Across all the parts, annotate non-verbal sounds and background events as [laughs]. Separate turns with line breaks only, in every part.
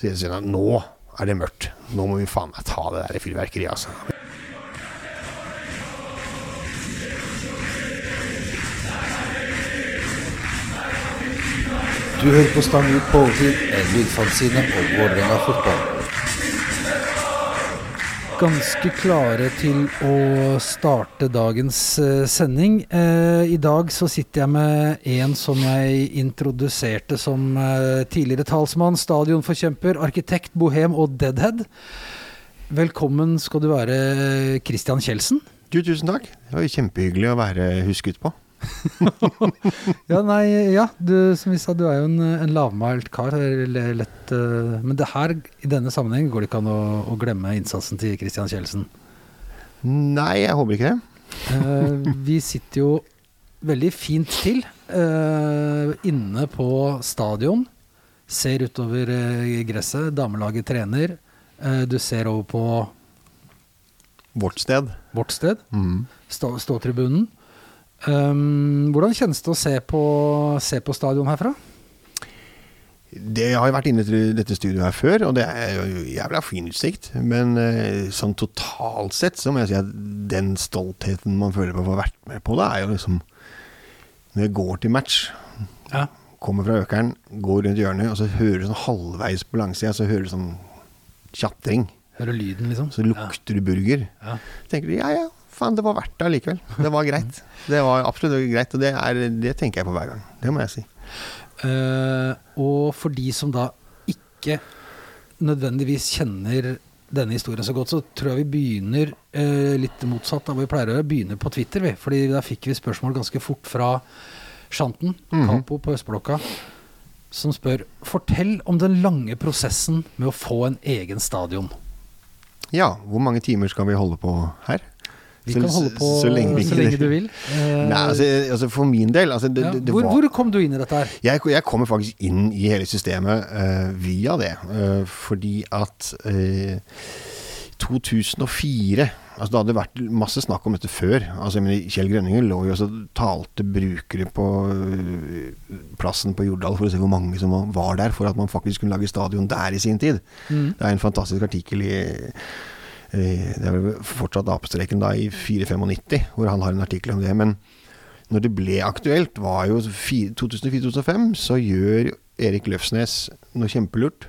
Sier nå er det mørkt. Nå må vi faen meg ta det der fyrverkeriet, altså.
Du hører på Stang ut på overtid, en lydfanzine om Vålerenga fotball. Ganske klare til å starte dagens eh, sending. Eh, I dag så sitter jeg med en som jeg introduserte som eh, tidligere talsmann, stadionforkjemper, arkitekt, bohem og deadhead. Velkommen skal du være, Christian Kjeldsen.
Tusen takk. Det var kjempehyggelig å være husket på. [laughs]
Ja, nei, ja, du, som vi sa, du er jo en, en lavmælt kar. er Lett, uh, men det her, i denne sammenheng, går det ikke an å, å glemme innsatsen til Christian Kjeldsen.
Nei, jeg håper ikke det.
uh, vi sitter jo veldig fint til uh, inne på stadion. Ser utover gresset. Damelaget trener. Du ser over på
Vårt sted.
vårt sted,
Mm.
stå, ståtribunen. Um, hvordan kjennes det å se på, se på stadion herfra?
Det har jo vært inne til dette studioet her før, og det er jo jævla fin utsikt. Men eh, sånn totalt sett så må jeg si at den stoltheten man føler på å få vært med på det, er jo liksom Når jeg går til match,
Ja.
kommer fra Økeren, går rundt hjørnet, og så hører du sånn halvveis på langsida, så hører du sånn tjatring.
Hører lyden, liksom?
Så lukter du burger.
Ja.
tenker du ja ja, faen det var verdt det allikevel. Det var greit. Det var absolutt greit, og det, er, det tenker jeg på hver gang. Det må jeg si.
Uh, og for de som da ikke nødvendigvis kjenner denne historien så godt, så tror jeg vi begynner uh, litt motsatt av hva vi pleier å gjøre. Begynner på Twitter, vi. Fordi da fikk vi spørsmål ganske fort fra Shanten,
Mhm.
Capo på Østblokka, som spør Fortell om den lange prosessen med å få en egen stadion.
Ja, hvor mange timer skal vi holde på her?
Vi
Så-
kan holde på
så lenge
så lenge du vil. Eh, [laughs]
Nei, altså, altså for min del altså det,
ja.
det, det
hvor,
var,
hvor kom du inn i dette her?
jeg, jeg kommer faktisk inn i hele systemet uh, via det. Uh, fordi at eh, 2004 Altså Det hadde vært masse snakk om dette før. Altså mener, Kjell Grønningen lå jo og talte brukere på øh, plassen på Jordal for å se hvor mange som var der, for at man faktisk kunne lage stadion der i sin tid.
Mm.
Det er en fantastisk artikkel i eh, Det er vel fortsatt apestreken da i 495, hvor han har en artikkel om det. Men når det ble aktuelt, var jo 2004-2005, så gjør Erik Løfsnes noe kjempelurt.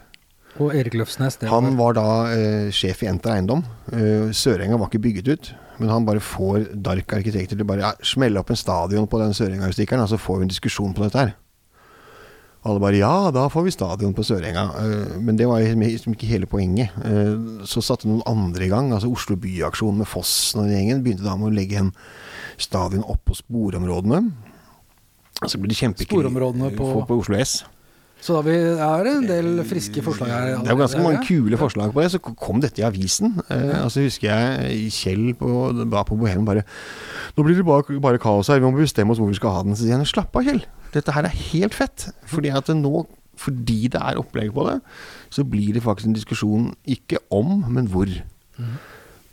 Og Erik Løfsnes. Det var
Han
var,
da eh, sjef i Enter Eiendom. Eh, Sørenga var ikke bygget ut, men han bare får Dark arkitekter til bare ja, smelle opp en stadion på den Sørenga-stikkeren, og så får vi en diskusjon på dette her. Alle bare ja, da får vi stadion på Sørenga. Eh, men det var jo liksom ikke hele poenget. Eh, så satte noen andre i gang, altså Oslo Byaksjon med Fossen og gjengen, begynte da med å legge en stadion opp på sporområdene. Så ble det kjempekrig
på-
på Oslo S.
så da vi er en del friske forslag her.
Det er jo ganske mange kule forslag på det. Så kom dette i avisen. Eh, altså husker jeg Kjell på, var på Bohemen bare Nå blir det bare, bare kaos her, vi må bestemme oss hvor vi skal ha den. Så sier han slapp av, Kjell. Dette her er helt fett. Fordi at nå fordi det er opplegg på det, så blir det faktisk en diskusjon ikke om, men hvor.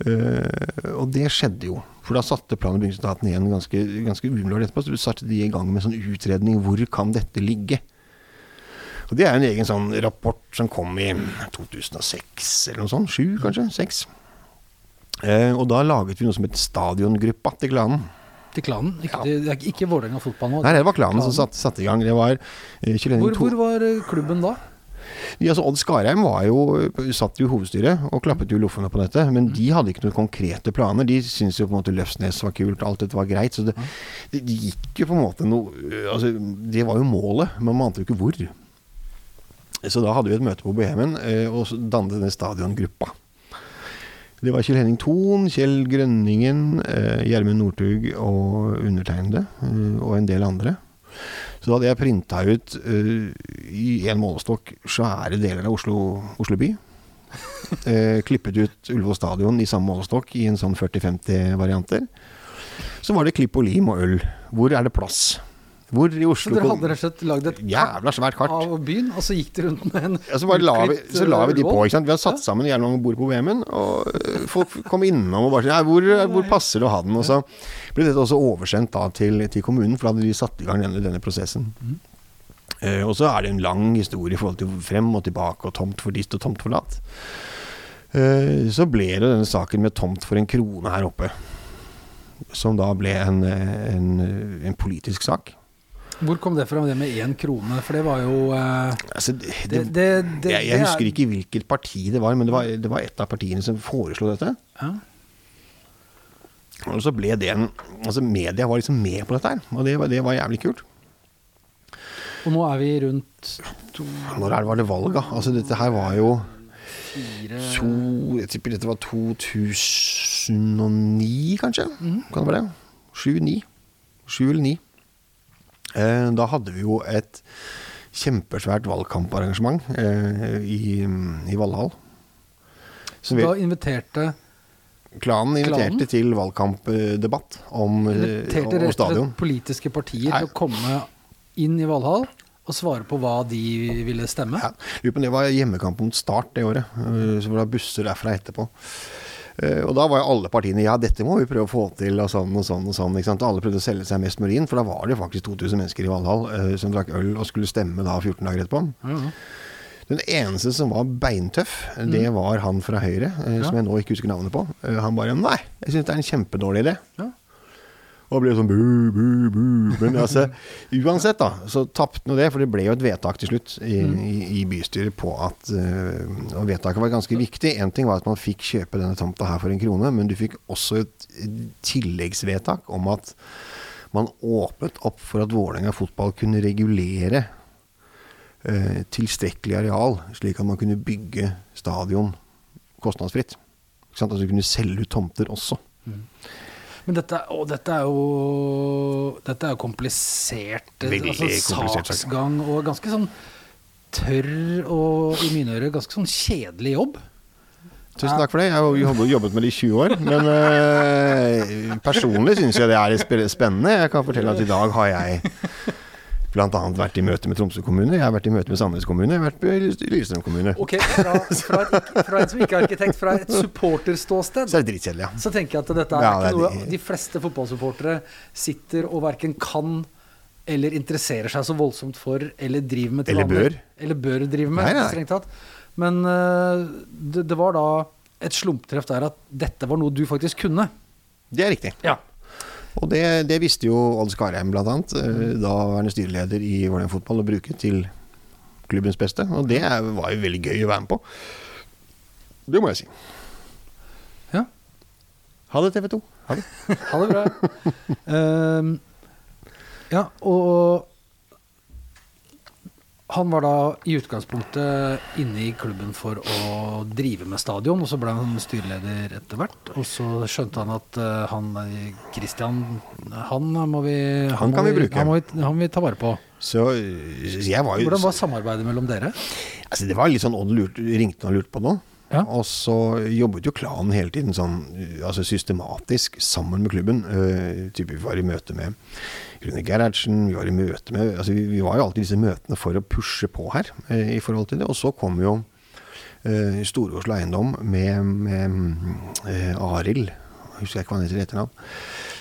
Eh, og det skjedde jo. For da satte plan- og bygningsetaten igjen ganske, ganske umiddelbart etterpå. Så satte de i gang med en sånn utredning. Hvor kan dette ligge? Og Det er en egen sånn rapport som kom i 2006 eller noe sånt. Sju, kanskje? Seks. Eh, og da laget vi noe som het Stadiongruppa til klanen.
Til klanen? Ikke,
Ja.
det ikke Vålerenga fotball nå?
Nei, det var klanen som
Klanen.
satte satt i gang. Det var eh,
Hvor, hvor var eh, klubben da?
Ja, altså Odd Skarheim var jo, satt jo i hovedstyret og klappet jo loffene på dette. Men de hadde ikke noen konkrete planer. De syntes jo på en måte Løfsnes var kult, alt dette var greit. Så det, det gikk jo på en måte noe Altså, det var jo målet, men man ante jo ikke hvor. Så da hadde vi et møte på Bohemen eh, og så dannet denne stadiongruppa. Det var Kjell Henning Thon, Kjell Grønningen, eh, Gjermund Northug og undertegnede, eh, og en del andre. Så da hadde jeg printa ut i en målestokk svære deler av Oslo, Oslo by. [laughs] Klippet ut Ullevål stadion i samme målestokk i en sånn 40-50 varianter. Så var det klipp og lim og øl. Hvor er det plass? Hvor i
Så dere hadde rett og slett lagd et
Jævla svært kart.
av byen, og så gikk dere rundt med en
Ja, så, bare la vi, så la vi de
eh,
på. ikke sant? Vi har satt sammen jævla mange bord på VM-en, og øh, folk kom innom og bare sa ja, hvor, hvor passer det å ha den? Og så ble dette også oversendt da til, til kommunen, for da hadde de satt i gang denne, denne prosessen. Uh, og så er det en lang historie i forhold til frem og tilbake og tomt for dist og tomt for datt. Uh, så ble det denne saken med tomt for en krone her oppe. Som da ble en, en, en politisk sak.
Hvor kom det fra, det med én krone? For det var jo eh,
Altså, det,
det, det,
jeg, jeg husker ikke hvilket parti det var, men det var, det var et av partiene som foreslo dette.
Ja.
Og så ble det en Altså, media var liksom med på dette her, og det var, det var jævlig kult.
Og nå er vi rundt to,
Når er det, var det valg, da? Altså, dette her var jo
fire
to Jeg tipper dette var 2009, kanskje? Kan det være det? Sju-ni. Sju eller ni. Eh, da hadde vi jo et kjempesvært valgkamparrangement eh, i, i Valhall.
Så
vi,
da inviterte
klanen inviterte
klanen?
til valgkampdebatt om, eh,
Inviterte
om
om
stadion.
politiske partier
Nei.
til å komme inn i Valhall og svare på hva de ville stemme.
Ja, det var hjemmekamp mot Start det året. Så var det busser derfra etterpå. Eh, Og da var jo alle partiene ja, dette må vi prøve å få til, og sånn og sånn. og sånn, ikke sant? Alle prøvde å selge seg mest mulig inn, for da var det faktisk 2000 mennesker i Valhall eh, som drakk øl og skulle stemme da 14 dager etterpå.
Ja, ja.
Den eneste som var beintøff, det var han fra Høyre, eh,
Mm.
Som jeg nå ikke husker navnet på. Eh, Han bare Nei, jeg syns det er en kjempedårlig idé.
Ja.
Og ble sånn bu, bu, bu. Men altså, uansett, da, så tapte nå det. For det ble jo et vedtak til slutt i,
Mm.
i, i bystyret på at øh, Og vedtaket var ganske viktig. Én ting var at man fikk kjøpe denne tomta her for en krone, men du fikk også et, tilleggsvedtak om at man åpnet opp for at Vålerenga fotball kunne regulere eh, tilstrekkelig areal, slik at man kunne bygge stadion kostnadsfritt. Ikke sant? Altså du kunne selge ut tomter også.
Men dette, å, dette er jo Dette er jo komplisert.
Veldig
altså,
komplisert.
Saksgang og ganske sånn tørr og i mine ører ganske sånn kjedelig jobb.
Tusen takk for det. Jeg har jo jobbet- jobbet med det i 20 år. Men øh, personlig syns jeg det er spennende. Jeg kan fortelle at i dag har jeg bl.a. vært i møte med Tromsø kommune, jeg har vært i møte med Sandnes kommune, jeg har vært i Lillestrøm kommune.
Ok, fra, fra, et, fra en som ikke er arkitekt, fra et supporterståsted,
Så ja.
så tenker jeg at dette er
Ja,
ikke
det er
noe
de-
fleste fotballsupportere sitter og verken kan eller interesserer seg så voldsomt for, eller driver med til
Eller bør.
Eller bør drive med,
Nei, nei,
strengt tatt. Men øh, det, det var da et slumptreff der at dette var noe du faktisk kunne.
Det er riktig.
Ja.
Og det, det visste jo Odd Skarheim bl.a., daværende styreleder i Vålerenga Fotball, å bruke til klubbens beste. Og det var jo veldig gøy å være med på. Det må jeg si.
Ja.
Ha det, TV 2. Ha det. [laughs]
Ha det bra. uh, [laughs] ja, og han var da i utgangspunktet inne i klubben for å drive med stadion, og så ble han styreleder etter hvert. Og så skjønte han at eh, han Christian, han må vi
Han
han
kan vi bruke.
Han må vi, han må vi ta vare på.
Så jeg var jo
Hvordan var samarbeidet mellom dere?
altså, Det var litt sånn Odd ringte og lurte på noe.
Ja.
Og så jobbet jo klanen hele tiden sånn øh, altså systematisk sammen med klubben. Uh, vi var i møte med Rune Gerhardsen, vi var i møte med altså vi, vi var jo alltid i disse møtene for å pushe på her uh, i forhold til det. Og så kom jo uh, Store-Oslo Eiendom med, med uh, Arild, husker jeg ikke hva han heter i etternavn.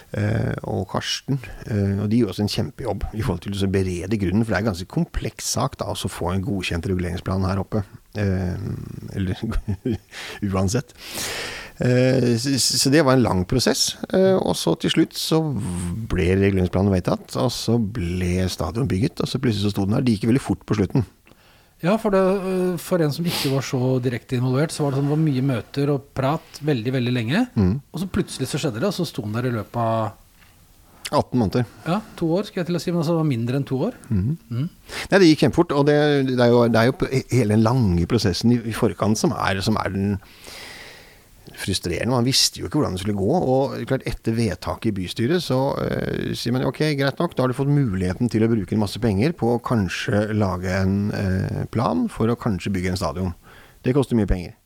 Uh, og Karsten. Uh, og de gjør også en kjempejobb i forhold til å berede grunnen, for det er en ganske kompleks sak da, å få en godkjent reguleringsplan her oppe. Eh, eller [laughs] uansett. Eh, så, det var en lang prosess. Eh, og så til slutt så ble reguleringsplanen vedtatt, og så ble stadion bygget, og så plutselig så sto den der. Det gikk veldig fort på slutten.
Ja, for, det, for en som ikke var så direkte involvert, så var det sånn det var mye møter og prat veldig, veldig lenge.
Mm.
Og så plutselig så skjedde det, og så sto den der i løpet av
18 måneder.
ja, to år, skal jeg til å si, men altså det var mindre enn to år.
Mhm.
Mm.
Nei, det gikk kjempefort. Og det, det, er jo, det er jo hele den lange prosessen i, i forkant som er, som er den frustrerende. Man visste jo ikke hvordan det skulle gå. Og klart etter vedtaket i bystyret så eh, sier man ok, greit nok, da har du fått muligheten til å bruke en masse penger på å kanskje lage en eh, plan for å kanskje bygge en stadion. Det koster mye penger.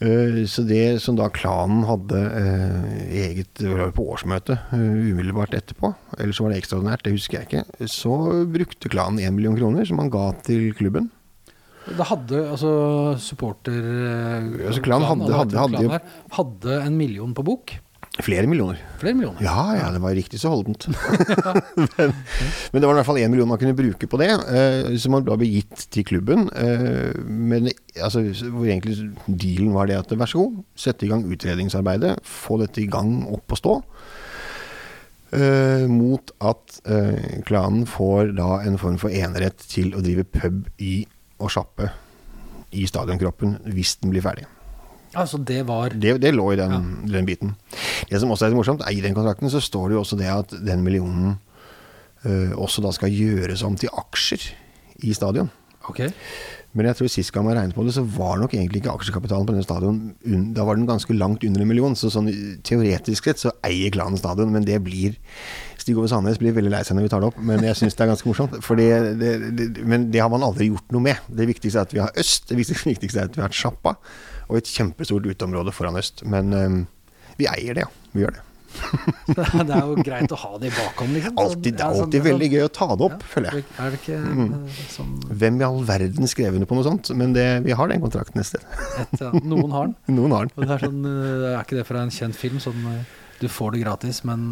Eh, Så det som da klanen hadde eh, eget på årsmøte eh, umiddelbart etterpå, eller så var det ekstraordinært, det husker jeg ikke, så brukte klanen én million kroner som han ga til klubben.
Da hadde altså supporter...
Altså, klanen hadde- hadde- hadde
hadde en million på bok.
Flere millioner.
Flere millioner.
Ja, ja, det var riktig så holdent. [laughs] men, men det var i hvert fall én million man kunne bruke på det, eh, som da ble gitt til klubben. Eh, men altså, hvor egentlig dealen var det at vær så god, sette i gang utredningsarbeidet, få dette i gang opp og stå. Eh, mot at eh, klanen får da en form for enerett til å drive pub i og sjappe i stadionkroppen hvis den blir ferdig.
Altså, det var
Det, det lå i den, den biten. Det som også er morsomt, er i den kontrakten så står det jo også det at den millionen uh, også da skal gjøres om til aksjer i stadion.
Okay.
Men jeg tror sist gang man regnet på det, så var nok egentlig ikke aksjekapitalen på denne stadion Da var den ganske langt under en million, så sånn teoretisk sett så eier klanen stadion, men det blir Stig Ove Sandnes blir veldig lei seg når vi tar det opp, men jeg syns det er ganske morsomt. Det, det, det, men det har man aldri gjort noe med. Det viktigste er at vi har øst, det viktigste, viktigste er at vi har sjappa, og et kjempestort uteområde foran øst. Men um, vi eier det, ja. Vi gjør det. [laughs]
Det er jo greit å ha det i bakhånd, liksom.
Altid, det
Ja,
er
sånn-
alltid veldig gøy å ta det opp,
Ja,
føler jeg.
Er det ikke mm. sånn
Hvem i all verden skrev under på noe sånt? Men det, vi har den kontrakten et sted.
et, ja, Noen har den. [laughs]
Noen har den.
Er, sånn, eh, er ikke det fra en kjent film? Sånn eh, du får det gratis, men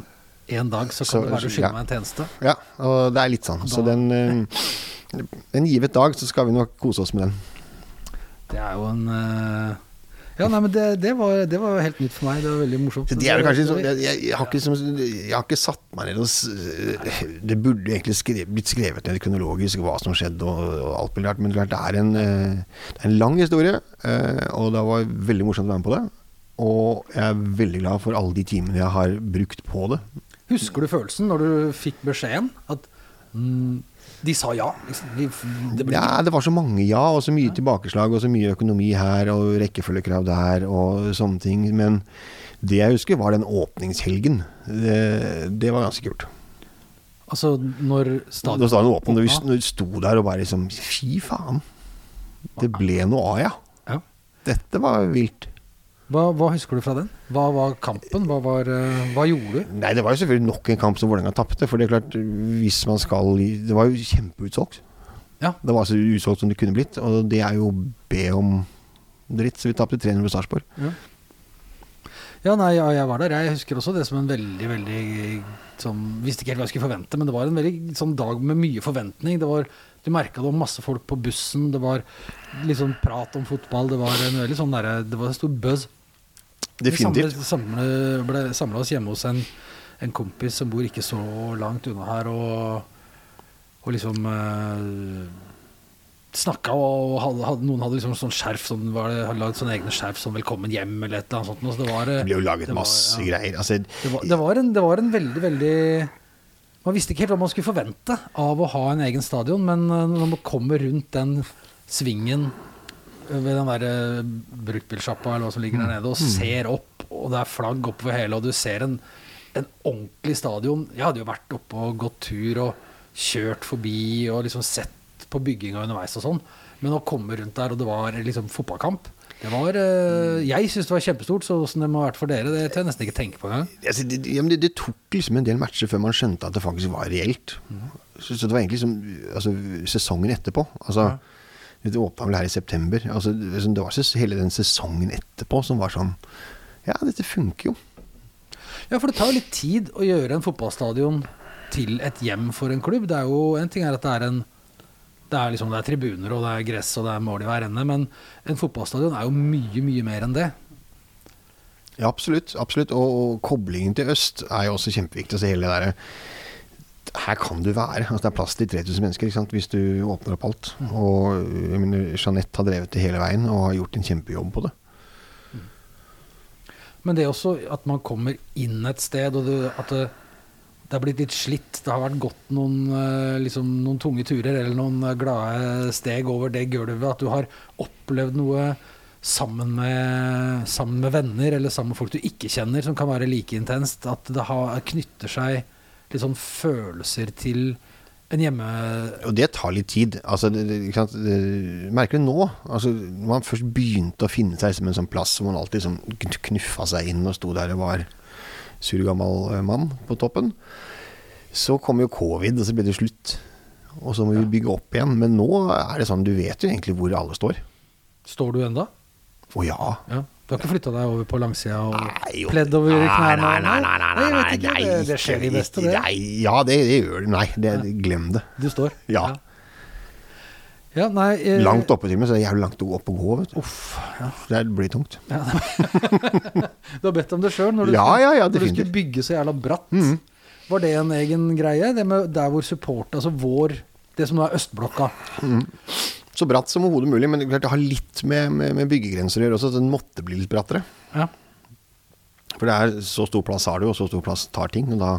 en dag så kan
Så-
det være du skylder
ja.
meg en tjeneste.
Ja, og det er litt sånn. Så den eh, En givet dag så skal vi nok kose oss med den.
Det er jo en uh... Ja, nei, men det, det, var, det var helt nytt for meg. Det var veldig morsomt.
Det er jo kanskje sånn jeg, jeg, har ikke, som- jeg har ikke satt meg ned og Det burde egentlig skrevet, blitt skrevet ned kronologisk hva som skjedde og, og alt mulig rart, men det er en, eh, det er en lang historie, eh, og det var veldig morsomt å være med på det. Og jeg er veldig glad for alle de timene jeg har brukt på det.
Husker du følelsen når du fikk beskjeden? At mm, de sa ja? Liksom. De, det ble,
Ja, det var så mange ja, og så mye tilbakeslag, og så mye økonomi her, og rekkefølgekrav der, og sånne ting. Men det jeg husker, var den åpningshelgen. Det, det var ganske kult.
Altså, når stadion
stadion vi
åpna.
når vi sto der og bare liksom Fy faen. Det ble noe av, ja.
Ja.
Dette var vilt.
Hva, hva husker du fra den? Hva var kampen? Hva, var, eh, hva gjorde du?
Nei, det var jo selvfølgelig nok en kamp som Vålerenga tapte. For det er klart, hvis man skal Det var jo kjempeutsolgt.
Ja.
Det var så utsolgt som det kunne blitt, og det er jo be om dritt. Så vi tapte 300 på Sarpsborg.
Ja, nei, ja, jeg var der. Jeg husker også det som en veldig, veldig sånn, Visste ikke helt hva jeg skulle forvente, men det var en veldig sånn dag med mye forventning. Det var, du merka det var masse folk på bussen, det var sånn prat om fotball. Det var en veldig sånn derre Det var en stor buzz.
Definitivt.
Vi samlet, samle, ble samla oss hjemme hos en, en kompis som bor ikke så langt unna her, og, og liksom eh, snakka, og hadde, hadde, noen hadde liksom sånn skjerf sånn, var det, hadde lagd sånne egne skjerf som 'Velkommen hjem' eller et eller annet sånt. Så det, var, eh,
Det ble jo laget
var-
masse
ja.
greier. Altså,
Det var, det, var en, det var en veldig, veldig Man visste ikke helt hva man skulle forvente av å ha en egen stadion, men eh, når man kommer rundt den svingen ved den der eh, bruktbilsjappa eller hva som ligger der nede, og ser opp, og det er flagg oppover hele, og du ser en, en ordentlig stadion Jeg hadde jo vært oppe og gått tur og kjørt forbi og liksom sett på bygginga underveis og sånn, men å komme rundt der, og det var liksom fotballkamp det var, eh, Jeg syns det var kjempestort, så åssen det må ha vært for dere, det tør jeg nesten ikke tenke på engang.
altså, det, ja, det, det tok liksom en del matcher før man skjønte at det faktisk var reelt. Så, så det var egentlig som altså, sesongen etterpå. Altså, Det åpna vel her i september. Altså, det var hele den sesongen etterpå som var sånn Ja, dette funker jo.
Ja, for det tar jo litt tid å gjøre en fotballstadion til et hjem for en klubb. Det er jo, En ting er at det er en det er, liksom, det er tribuner og det er gress og det er mål i hver ende, men en fotballstadion er jo mye, mye mer enn det.
Ja, absolutt. absolutt. Og, og koblingen til øst er jo også kjempeviktig. Altså hele det derre Her kan du være. Altså Det er plass til 3000 mennesker hvis du åpner opp alt. Og jeg mener, Jeanette har drevet det hele veien og har gjort en kjempejobb på det.
Men det er også at man kommer inn et sted, og det, at det, det har blitt litt slitt. Det har vært gått noen, eh, liksom, noen tunge turer eller noen eh, glade steg over det gulvet. At du har opplevd noe sammen med, sammen med venner eller sammen med folk du ikke kjenner, som kan være like intenst. At det har, knytter seg litt sånn følelser til en hjemme...
Og det tar litt tid. Altså, det, det? Det, merker du nå. Altså, når man først begynte å finne seg som en sånn plass hvor man alltid sånn knuffa seg inn og sto der og var sur gammel eh, mann på toppen, så kom jo covid, og så ble det slutt. Og så må vi bygge opp igjen. Men nå er det sånn, du vet jo egentlig hvor alle står.
Står du enda?
Å ja.
Ja. Du har ikke flytta deg over på langsida og
Nei, jo.
pledd over
Nei,
knærne?
Nei, nei, nei, nei,
nei,
nei,
nei ikke,
nei,
det, det skjer de beste, det.
Nei, ja, det, det gjør det. Nei, det, glem det.
Du står?
Ja.
Ja, nei eh,
Langt oppe til meg, så det er jævlig langt opp å gå. vet du.
Uff. Ja.
Det blir tungt.
Ja, [laughs] du har bedt om det sjøl når, du
Ja, ja, ja,
når du skulle bygge så jævla bratt.
Mm.
Var det en egen greie? Det med der hvor support Altså vår Det som nå er østblokka.
Så bratt som overhodet mulig, men det har litt med, med, med byggegrenser å gjøre også. at Den måtte bli litt brattere.
Ja.
For det er så stor plass har du, og så stor plass tar ting. Og da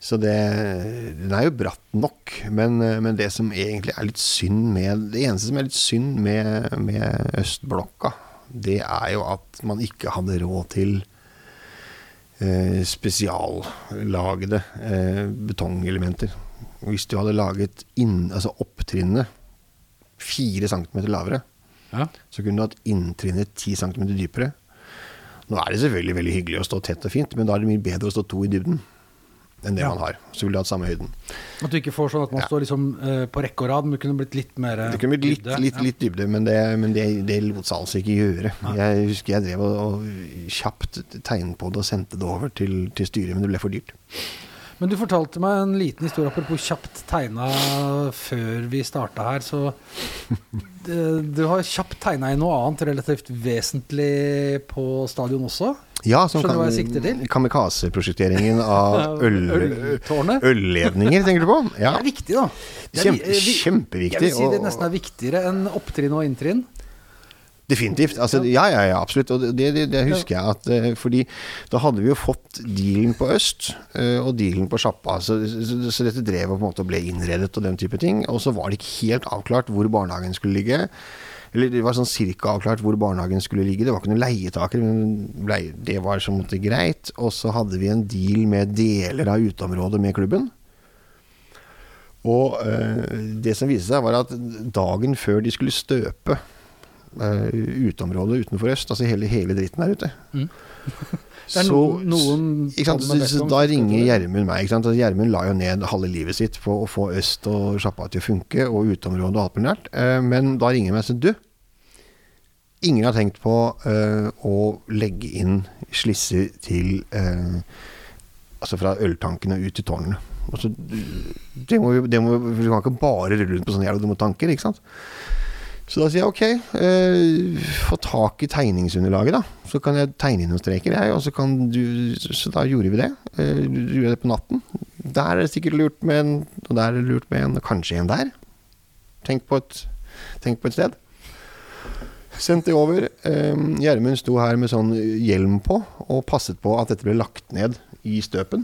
så det Den er jo bratt nok, men, men det som egentlig er litt synd med Det eneste som er litt synd med, med østblokka, det er jo at man ikke hadde råd til eh, spesiallagede eh, betongelementer. Hvis du hadde laget inn, altså opptrinnet fire centimeter lavere,
ja.
så kunne du hatt inntrinnet 10 cm dypere. Nå er det selvfølgelig veldig hyggelig å stå tett og fint, men da er det mye bedre å stå to i dybden enn det
Ja.
man har. Så ville du hatt samme høyden.
At du ikke får sånn at man
Ja.
står liksom uh, på rekke og rad, men det kunne blitt litt mer
Det kunne blitt litt,
dybde.
litt,
Ja.
litt dybde, men, det, men det, det lot seg altså ikke gjøre. Jeg husker jeg drev og, og kjapt tegnet på det og sendte det over til, til styret, men det ble for dyrt.
Men du fortalte meg en liten historie apropos kjapt tegna før vi starta her, så [laughs] Du har kjapt tegna i noe annet relativt vesentlig på stadion også?
Ja, som
kan?
Kamikaze-prosjekteringen [laughs] av øl, tenker du på? Ja.
Det er viktig, da.
Kjempe,
vi- vi-
kjempeviktig.
Jeg vil si det nesten er viktigere enn opptrinn og inntrinn.
Definitivt. Altså, ja, ja, ja, absolutt. Og det, det, det husker jeg at eh, Fordi da hadde vi jo fått dealen på øst eh, og dealen på sjappa. Så, så, så dette drevet på en måte ble innredet og den type ting. Og så var det ikke helt avklart hvor barnehagen skulle ligge. Eller det var sånn cirka avklart hvor barnehagen skulle ligge. Det var ikke noen leietaker, men det var så måte greit. Og så hadde vi en deal med deler av uteområdet med klubben. Og øh, det som viste seg, var at dagen før de skulle støpe uteområdet utenfor øst, altså hele, hele dritten der ute
Mm. [laughs] Det er noen- noen
sant? Så, så Da ringer. Gjermund meg. Ikke sant? Gjermund la jo ned halve livet sitt på å få øst og sjappa til å funke, og uteområdet og alt mulig nært. Eh, men da ringer han meg og sier du, ingen har tenkt på eh, å legge inn slisser til eh, Altså fra øltankene ut til tårnene. Altså, det må, det må, vi kan ikke bare rulle rundt på sånne jævla dumme tanker, ikke sant. Så da sier jeg ok, eh, få tak i tegningsunderlaget, da. Så kan jeg tegne inn noen streker, jeg. Og så kan du Så da gjorde vi det. Eh, gjorde det på natten. Der er det sikkert lurt med en, og der er det lurt med en, og kanskje en der. Tenk på et, tenk på et sted. Sendt det over. Eh, Gjermund sto her med sånn hjelm på, og passet på at dette ble lagt ned i støpen.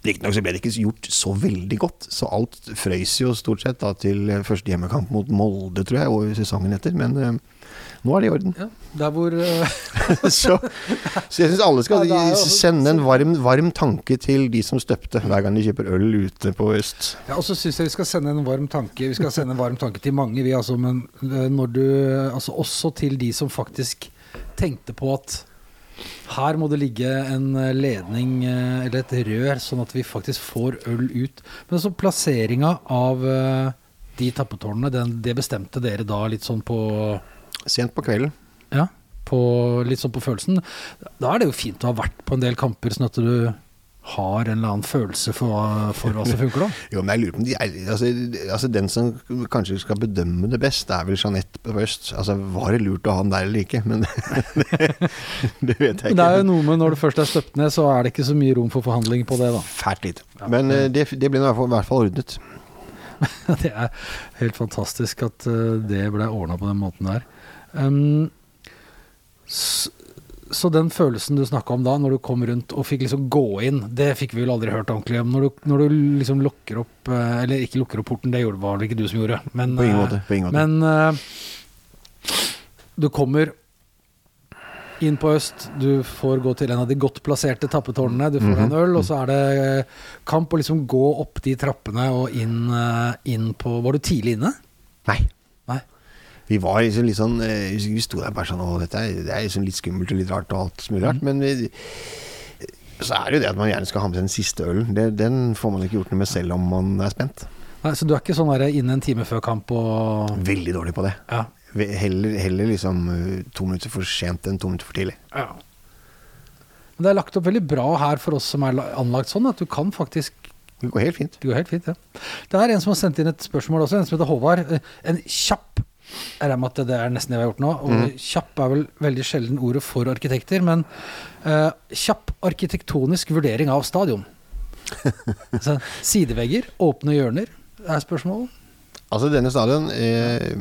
Riktignok så ble det ikke gjort så veldig godt, så alt frøys jo stort sett da til første hjemmekamp mot Molde, tror jeg, og sesongen etter. Men uh, nå er det i orden.
Ja, der hvor uh... [laughs]
så, så jeg syns alle skal
Ja, jo-
sende en varm, varm tanke til de som støpte hver gang de kjøper øl ute på øst.
Ja, og så syns jeg vi skal sende en varm tanke Vi skal sende en varm tanke til mange, vi altså, men eh, når du Altså også til de som faktisk tenkte på at her må det ligge en eh, ledning eh, eller et rør, sånn at vi faktisk får øl ut. Men så plasseringa av eh, de tappetårnene, den, det bestemte dere da litt sånn på
Sent på kvelden.
Ja, på, litt sånn på følelsen. Da er det jo fint å ha vært på en del kamper, sånn at du har en eller annen følelse for for hva som funker, da. [laughs]
Jo, men jeg lurer på om de er, altså, altså Den som kanskje skal bedømme det best, det er vel Jeanette på øst. Altså, Var det lurt å ha den der eller ikke? Men [laughs] det, det vet jeg
ikke. det er jo noe med når du først er støpt ned, så er det ikke så mye rom for forhandling på det, da.
Fælt lite. Men eh, det, det ble i hvert fall- i hvert fall ordnet. [laughs]
Det er helt fantastisk at eh, det ble ordna på den måten der. Um, så den følelsen du snakka om da, når du kom rundt og fikk liksom gå inn, det fikk vi vel aldri hørt ordentlig om. Når du, når du liksom lukker opp eh, Eller ikke lukker opp porten, det var det ikke du som gjorde. Men,
På ingen
eh,
måte. På ingen måte.
Men eh, du kommer inn på øst, du får gå til en av de godt plasserte tappetårnene, du får deg en
Mhm.
øl, og så er det kamp å liksom gå opp de trappene og inn, inn på Var du tidlig inne?
Nei. Vi var liksom litt sånn eh, Vi sto der bare sånn Å, dette er, det er liksom litt skummelt og litt rart og alt mulig
Mm.
Men vi, så er det jo det at man gjerne skal ha med seg den siste ølen. Det, den får man ikke gjort noe med selv om man er spent.
Nei, Så du er ikke sånn der inne en time før kamp og
Veldig dårlig på det.
Ja.
Heller, heller liksom eh, to minutter for sent enn to minutter for tidlig.
Ja. Men det er lagt opp veldig bra her for oss som er anlagt sånn, at du kan faktisk
Det går helt fint.
Det går helt fint, ja. Det er en som har sendt inn et spørsmål også, en som heter Håvard. Eh, En kjapp Jeg regner med at det er nesten det vi har gjort nå. Og
mm.
kjapp er vel veldig sjelden ordet for arkitekter, men uh, kjapp arkitektonisk vurdering av stadion. [laughs] altså, sidevegger, åpne hjørner, er spørsmålet.
Altså, denne stadion eh,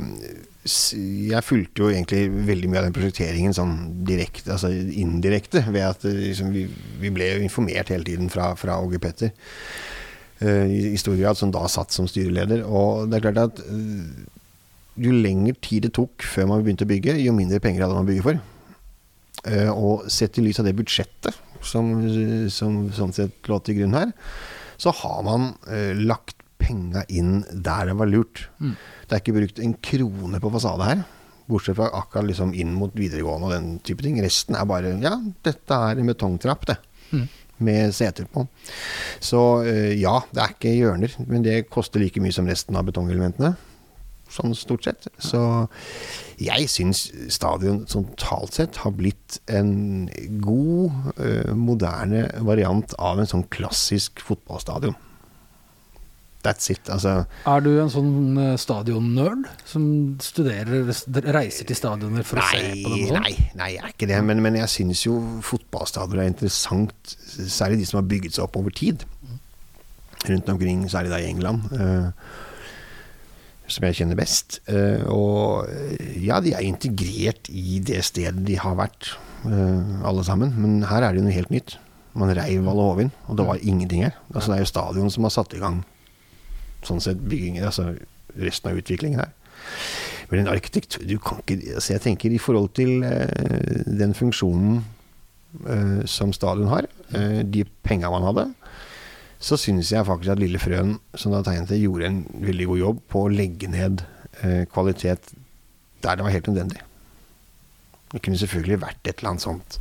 Jeg fulgte jo egentlig veldig mye av den prosjekteringen sånn direkte, altså indirekte, ved at eh, liksom, vi, vi ble informert hele tiden fra, fra Åge Petter. eh, i, I stor grad, som da satt som styreleder. Og det er klart at eh, jo lengre tid det tok før man begynte å bygge, jo mindre penger hadde man å bygge for. Eh, og sett i lys av det budsjettet som, som sånn sett lå til grunn her, så har man eh, lagt penga inn der det var lurt.
Mm.
Det er ikke brukt en krone på fasade her. Bortsett fra akkurat liksom inn mot videregående og den type ting. Resten er bare Ja, dette er en betongtrapp, det.
Mm.
Med seter på. Så eh, ja, det er ikke hjørner. Men det koster like mye som resten av betongelementene. Sånn stort sett. Så jeg syns stadion totalt sett har blitt en god, eh, moderne variant av en sånn klassisk fotballstadion. That's it. Altså
Er du en sånn eh, stadionnerd som studerer, reiser til stadioner for å se på dem?
Nei,
sånn?
nei, nei, jeg er ikke det. Men, men jeg syns jo fotballstadioner er interessant, særlig de som har bygget seg opp over tid. Rundt omkring, særlig da i England. eh, som jeg kjenner best. Eh, og ja, de er integrert i det stedet de har vært, eh, alle sammen. Men her er det jo noe helt nytt. Man reiv alle Hovin, og det var ingenting her. Altså, det er jo stadion som har satt i gang sånn sett byggingen, altså resten av utviklingen her. Men en arkitektur du kan ikke, altså Jeg tenker i forhold til eh, den funksjonen som stadion har, de penga man hadde, så syns jeg faktisk at Lille Frøen, som da tegnet det, gjorde en veldig god jobb på å legge ned eh, kvalitet der det var helt nødvendig. Det kunne selvfølgelig vært et eller annet sånt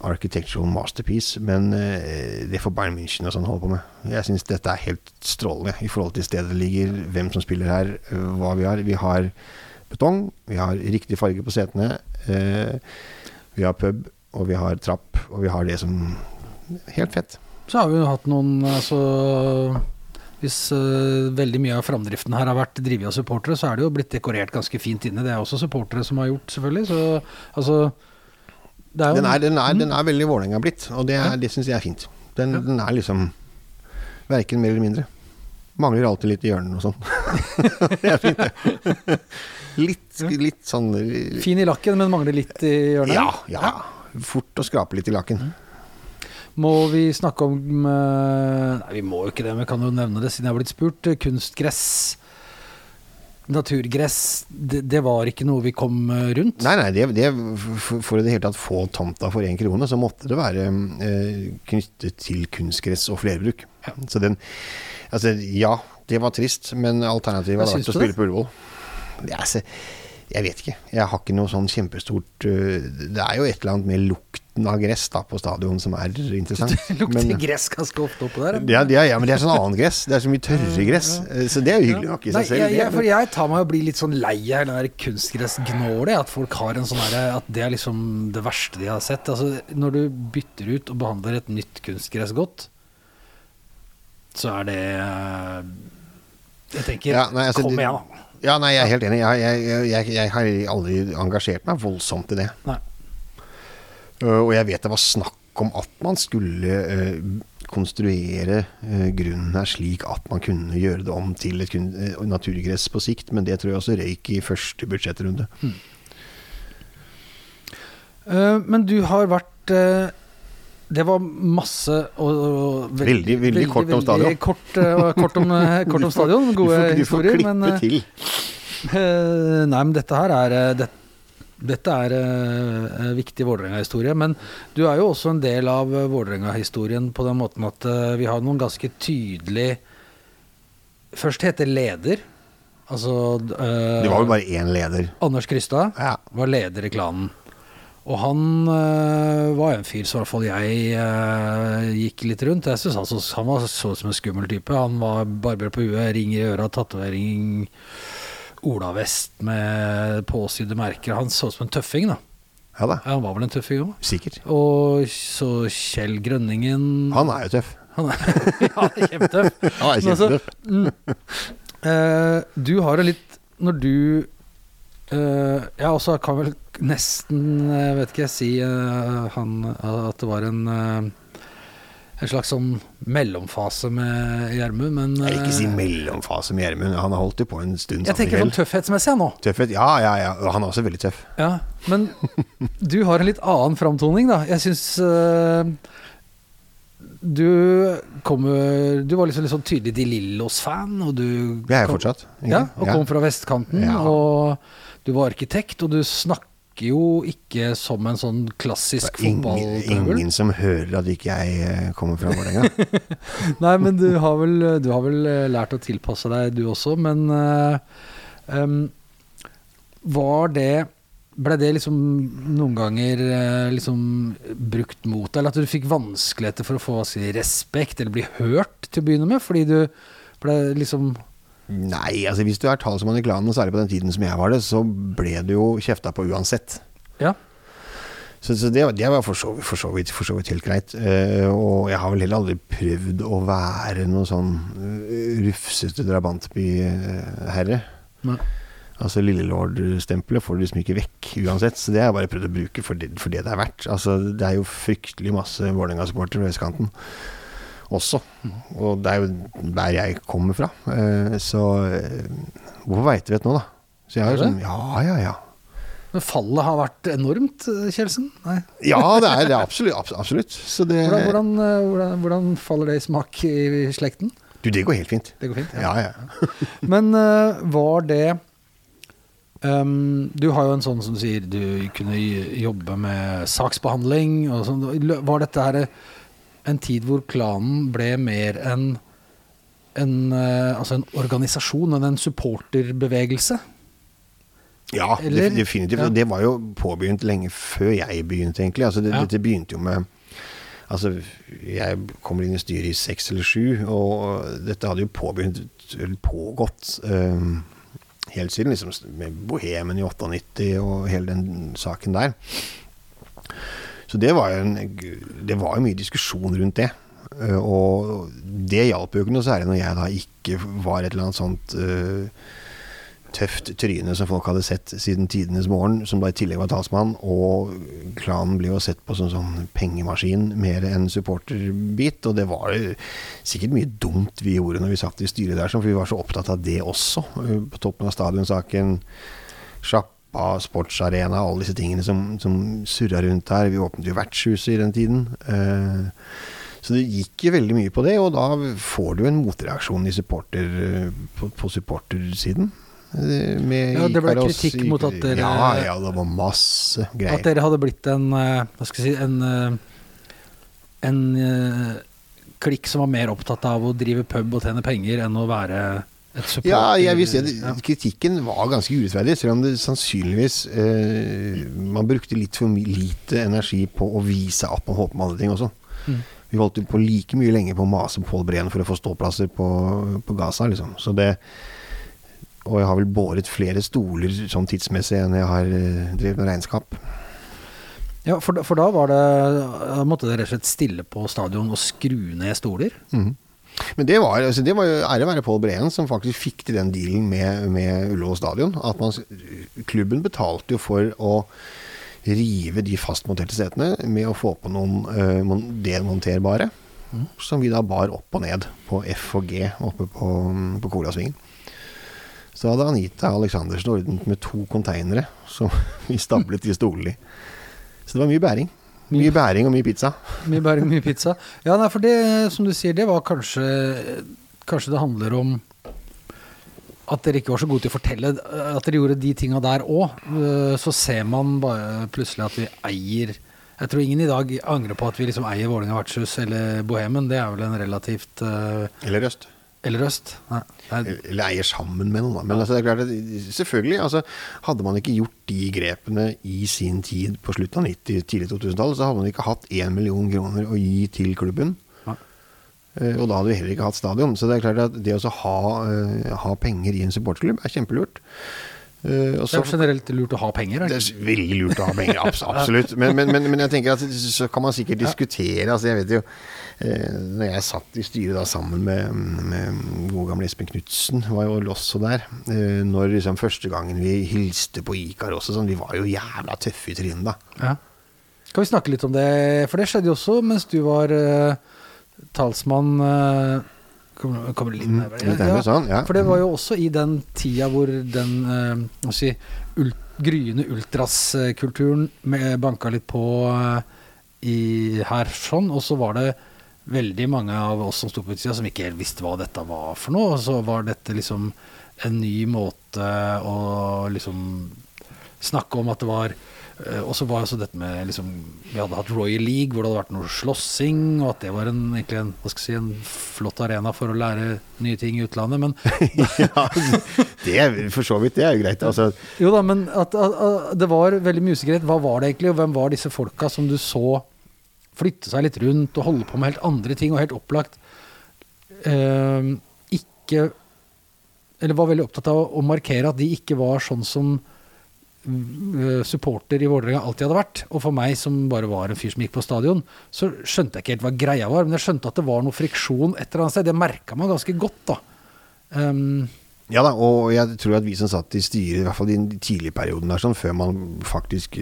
architectural masterpiece, men eh, det får Bayern München og sånn holde på med. Jeg syns dette er helt strålende i forhold til stedet det ligger, hvem som spiller her, hva vi har. Vi har betong, vi har riktig farge på setene, eh, vi har pub, og vi har trapp, og vi har det som Helt fett.
Så har vi jo hatt noen altså, Hvis uh, veldig mye av framdriften her har vært drevet av supportere, så er det jo blitt dekorert ganske fint inne. Det er også supportere som har gjort, selvfølgelig. Så altså det er jo,
Den er, den er,
Mm.
den er veldig Vålerenga blitt, og det, er- det syns jeg er fint. Den,
Ja.
den er liksom verken mer eller mindre. Mangler alltid litt i hjørnene og sånn. [laughs] det er fint, det. Litt, litt sånn
Fin i lakken, men mangler litt i hjørnet.
Ja, ja. Fort å skrape litt i lakken.
Må vi snakke om eh, Nei, vi må jo ikke det, men vi kan jo nevne det siden jeg har blitt spurt. Eh, Kunstgress, naturgress, det, det var ikke noe vi kom eh, rundt.
Nei, nei, det, det, for, i det hele tatt få tomta for én krone, så måtte det være eh, knyttet til kunstgress og flerbruk.
Ja.
Så den Altså, ja, det var trist, men alternativet var å spille på Ullevål. Det er, så- jeg vet ikke. Jeg har ikke noe sånn kjempestort øh, Det er jo et eller annet med lukten av gress da på stadion som er interessant. [laughs]
Det lukter
Men-
gress ganske ofte oppå der.
ja, er, ja, men det er sånn annen gress. Det er så mye tørre gress. eh, Så det er jo hyggelig nok i seg selv.
jeg, jeg, for jeg tar meg og blir litt sånn lei av den der kunstgressgnålet. At folk har en sånn herre At det er liksom det verste de har sett. Altså, når du bytter ut og behandler et nytt kunstgress godt, så er det eh, Jeg tenker
Ja, nei, altså,
Kom igjen, da.
Ja, nei, jeg er helt enig. Jeg, jeg, jeg, jeg, har aldri engasjert meg voldsomt i det. Uh, og jeg vet det var snakk om at man skulle uh, konstruere uh, grunnen her slik at man kunne gjøre det om til et naturgress på sikt, men det tror jeg også røyk i første budsjettrunde.
Eh, men du har vært Det var masse og, og
Veldig, veldig kort om stadion.
Kort, eh, kort, om, eh, [laughs] kort om stadion.
Du
Gode
får, du får
historier.
klippe
Men, eh,
til. [laughs]
Nei, men dette her er det, Dette er uh, viktig Vålerenga-historie. Men du er jo også en del av Vålerenga-historien på den måten at uh, vi har noen ganske tydelig Først heter leder. Altså uh,
Det var jo bare én leder.
Anders Krystad
Ja.
var leder i klanen. Og han øh, var en fyr som i hvert fall jeg øh, gikk litt rundt. Jeg synes han, så, han var så ut som en skummel type. Han var barber på huet, ring i øra, tatovering olavest med påsydde merker. Han så ut som en tøffing, da.
Ja da,
han var vel en tøffing òg.
sikkert.
Og så Kjell Grønningen
Han er jo tøff.
Han er, [laughs] ja, kjempetøff.
Han er
Men altså, mm, øh, du har en litt Når du eh, Jeg også kan vel nesten, jeg vet ikke jeg, si uh, han, at det var en uh, en slags sånn mellomfase med Gjermund, men
Jeg vil ikke si
eh,
mellomfase med Gjermund. Han har holdt det på en stund.
jeg tenker sånn tøffhetsmessig jeg, nå.
Tøffhet, ja, ja, ja. Han er også veldig tøff.
Ja, men du har en litt annen framtoning, da. Jeg syns du kommer Du var liksom litt sånn tydelig De Lillos-fan, og du
Jeg er
jo
fortsatt.
Ja, og kom fra vestkanten,
Ja.
og du var arkitekt, og du snakker jo ikke som en sånn klassisk
er ingen, ingen som hører at ikke jeg eh, kommer fra Vålerenga. [laughs]
Nei, men du har, vel, du har vel eh, lært å tilpasse deg, du også, men uh, um, var det ble det liksom noen ganger liksom brukt mot deg, eller at du fikk vanskeligheter for å få si, respekt eller bli hørt til å begynne med, fordi du ble liksom
Nei, altså hvis du er talsmann i klanen, særlig på den tiden som jeg var det, så ble du jo kjefta på uansett.
Ja.
Så, så det, det var for så, for, så vidt, for så vidt helt greit. Uh, og jeg har vel heller aldri prøvd å være noe sånn uh, rufsete drabantbyherre. Altså Lillelord-stempelet får du liksom ikke vekk uansett, så det har jeg bare prøvd å bruke for det for det, det er verdt. Altså Det er jo fryktelig masse Vålerenga-supportere ved vestkanten også. Og det er jo der jeg kommer fra. Eh, så eh, hvorfor veit du det nå, da? Så jeg har jo sånn Ja, ja, ja.
Men fallet har vært enormt, Kjelsen? Nei.
Ja, det er det. Absolutt. absolutt. Så det
Hvordan, hvordan, eh, hvordan, faller det i smak i slekten?
Du, det går helt fint.
Det går fint?
Ja, ja. ja. [laughs]
Men eh, var det um, Du har jo en sånn som sier du kunne jobbe med saksbehandling og sånn. Var dette her en tid hvor klanen ble mer enn en, eh, altså en organisasjon enn en supporterbevegelse?
Ja,
Eller?
definitivt. Og det var jo påbegynt lenge før jeg begynte, egentlig. Altså, det,
Ja.
Dette begynte jo med Altså, jeg kommer inn i styret i seks eller sju, og dette hadde jo påbegynt, eller pågått um, helt siden liksom med Bohemen i 98 og hele den saken der. Så det var jo mye diskusjon rundt det. Eh, og det hjalp jo ikke noe særlig når jeg da ikke var et eller annet sånt uh, tøft tryne som folk hadde sett siden tidenes morgen, som da i tillegg var talsmann, og klanen ble jo sett på som sånn pengemaskin mer enn supporterbit, og det var sikkert mye dumt vi gjorde når vi satt i styret der, for vi var så opptatt av det også, eh, på toppen av stadionsaken, sjappa, sportsarena, alle disse tingene som, som surra rundt der. Vi åpnet jo vertshuset i den tiden. Eh, så det gikk jo veldig mye på det, og da får du en motreaksjon i supporter, på, på supportersiden. Eh, Med
Ja, det ble
Ikaros-
kritikk mot at dere-
Ja, ja, det var masse greier.
At dere hadde blitt en eh, Hva skal jeg si En, eh, en eh, klikk som var mer opptatt av å drive pub og tjene penger enn å være.
Ja, jeg vil si at kritikken var ganske urettferdig, selv om det sannsynligvis eh, Man brukte litt for lite energi på å vise at man holdt på med andre ting også.
Mm.
Vi holdt på like mye lenge på å mase Pål Breen for å få ståplasser på, på Gaza, liksom. Så det Og jeg har vel båret flere stoler sånn tidsmessig enn jeg har eh, drevet med regnskap.
Ja, for, da- for da var det Da måtte dere rett og slett stille på stadion og skru ned stoler.
Mhm. Men det var, altså det var jo ære være Pål Breen som faktisk fikk til den dealen med, med Ullevål stadion. At man, klubben betalte jo for å rive de fastmonterte setene med å få på noen uh, demonterbare. Mm. Som vi da bar opp og ned på F og G oppe på, på Kolasvingen. Så hadde Anita Aleksandersen ordnet med to konteinere som [laughs] vi stablet de stolene i. Så det var mye bæring. Mye bæring og mye pizza. [laughs]
Mye bæring, og mye pizza. Ja, nei, for det, som du sier, det var kanskje Kanskje det handler om at dere ikke var så gode til å fortelle at dere gjorde de tinga der òg. Så ser man bare plutselig at vi eier Jeg tror ingen i dag angrer på at vi liksom eier Vålerenga vertshus eller Bohemen. Det er vel en relativt eh,
Eller Øst.
Eller Øst. Nei, nei,
Eller eier sammen med noen, da. Men altså, det er klart at, selvfølgelig, altså, hadde man ikke gjort de grepene i sin tid på slutten av 90-, tidlig 2000-tallet, så hadde man ikke hatt én million kroner å gi til klubben.
Nei.
Eh, og da hadde vi heller ikke hatt stadion. Så det er klart at det å ha, eh, ha penger i en supporterklubb er kjempelurt.
Uh, det er generelt lurt å ha penger?
Det er veldig lurt å ha penger, [laughs] absolutt. Men, men, men, men, jeg tenker at så kan man sikkert diskutere. Altså jeg vet jo uh, Når jeg satt i styret da sammen med, med gode gamle Espen Knutsen, var jo også der. Uh, når liksom første gangen vi hilste på Ikar også, sånn, vi var jo jævla tøffe i trynet da. Ja.
Kan vi snakke litt om det? For det skjedde jo også mens du var talsmann. Kommer, kommer litt
nærmere. Mm, litt nærmere sånn, ja.
For det var jo også i den tida hvor den uh, si, ult, gryende ultraskulturen banka litt på uh, i her sånn, og så var det veldig mange av oss som sto på utsida som ikke helt visste hva dette var for noe. Og så var dette liksom en ny måte å liksom snakke om at det var Eh, og så var altså dette med liksom, Vi hadde hatt Royal League hvor det hadde vært noe slåssing, og at det var en, egentlig en, si, en flott arena for å lære nye ting i utlandet, men [laughs]
Ja, det er for så vidt det er jo greit. Altså.
Jo da, men at, at, at, det var veldig mye usikkerhet. Hva var det egentlig, og hvem var disse folka som du så flytte seg litt rundt og holde på med helt andre ting, og helt opplagt eh, ikke Eller var veldig opptatt av å markere at de ikke var sånn som Eh, supporter i Vålerenga alltid hadde vært. Og for meg som bare var en fyr som gikk på stadion, så skjønte jeg ikke helt hva greia var. Men jeg skjønte at det var noe friksjon et eller annet sted. Det merka man ganske godt, da. Um,
ja da, og jeg tror at vi som satt i styret, i hvert fall i den tidlige perioden der, sånn, før man faktisk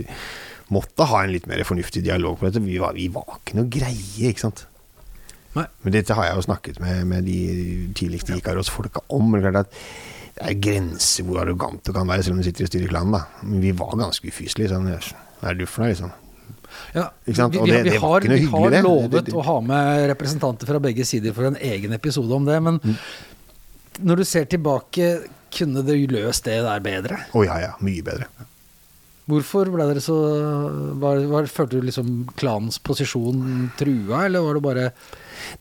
måtte ha en litt mer fornuftig dialog på dette, vi var, vi var ikke noe greie, ikke sant. Nei. Men dette har jeg jo snakket med, med de tidligste Ikaros-folka om. Men klart at det er grenser hvor arrogant du kan være, selv om du sitter i styret i klanen. Men vi var ganske ufyselige. Sånn, hva er du for noe, liksom?
Ja, vi, vi, vi, det, det har, vi har lovet det, det, å ha med representanter fra begge sider for en egen episode om det. Men mm. når du ser tilbake, kunne du løst det der bedre?
Å oh, ja, ja. Mye bedre.
Hvorfor ble dere så var, var, Følte du liksom klanens posisjon trua, eller var det bare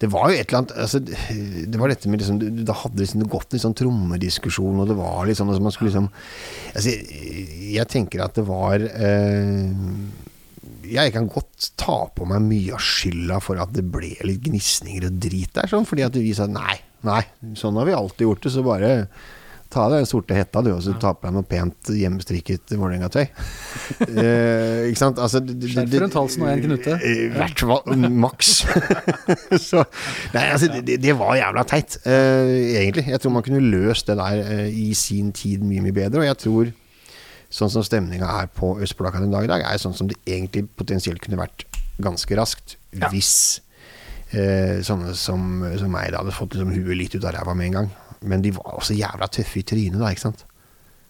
det var jo et eller annet altså, Det var dette med liksom Da hadde liksom det gått en sånn trommediskusjon, og det var sånn altså, Man skulle liksom altså, Jeg tenker at det var eh, Jeg kan godt ta på meg mye av skylda for at det ble litt gnisninger og drit der, sånn, fordi at vi sa nei, nei, sånn har vi alltid gjort det, så bare Ta av deg den sorte hetta, du, og så ta på deg noe pent hjemmestrikket Vålerenga-tøy. [laughs] eh, ikke sant? Altså,
Skjerf rundt halsen og en knute.
I hvert fall maks. [laughs] så Nei, altså, det, det, var jævla teit, eh, egentlig. Jeg tror man kunne løst det der eh, i sin tid mye, mye bedre. Og jeg tror sånn som stemninga er på Østblokka den dag i dag, er sånn som det egentlig potensielt kunne vært ganske raskt. Ja. Hvis eh, sånne som, som meg da hadde fått liksom, huet litt ut av ræva med en gang. Men de var også jævla tøffe i trynet, da, ikke sant.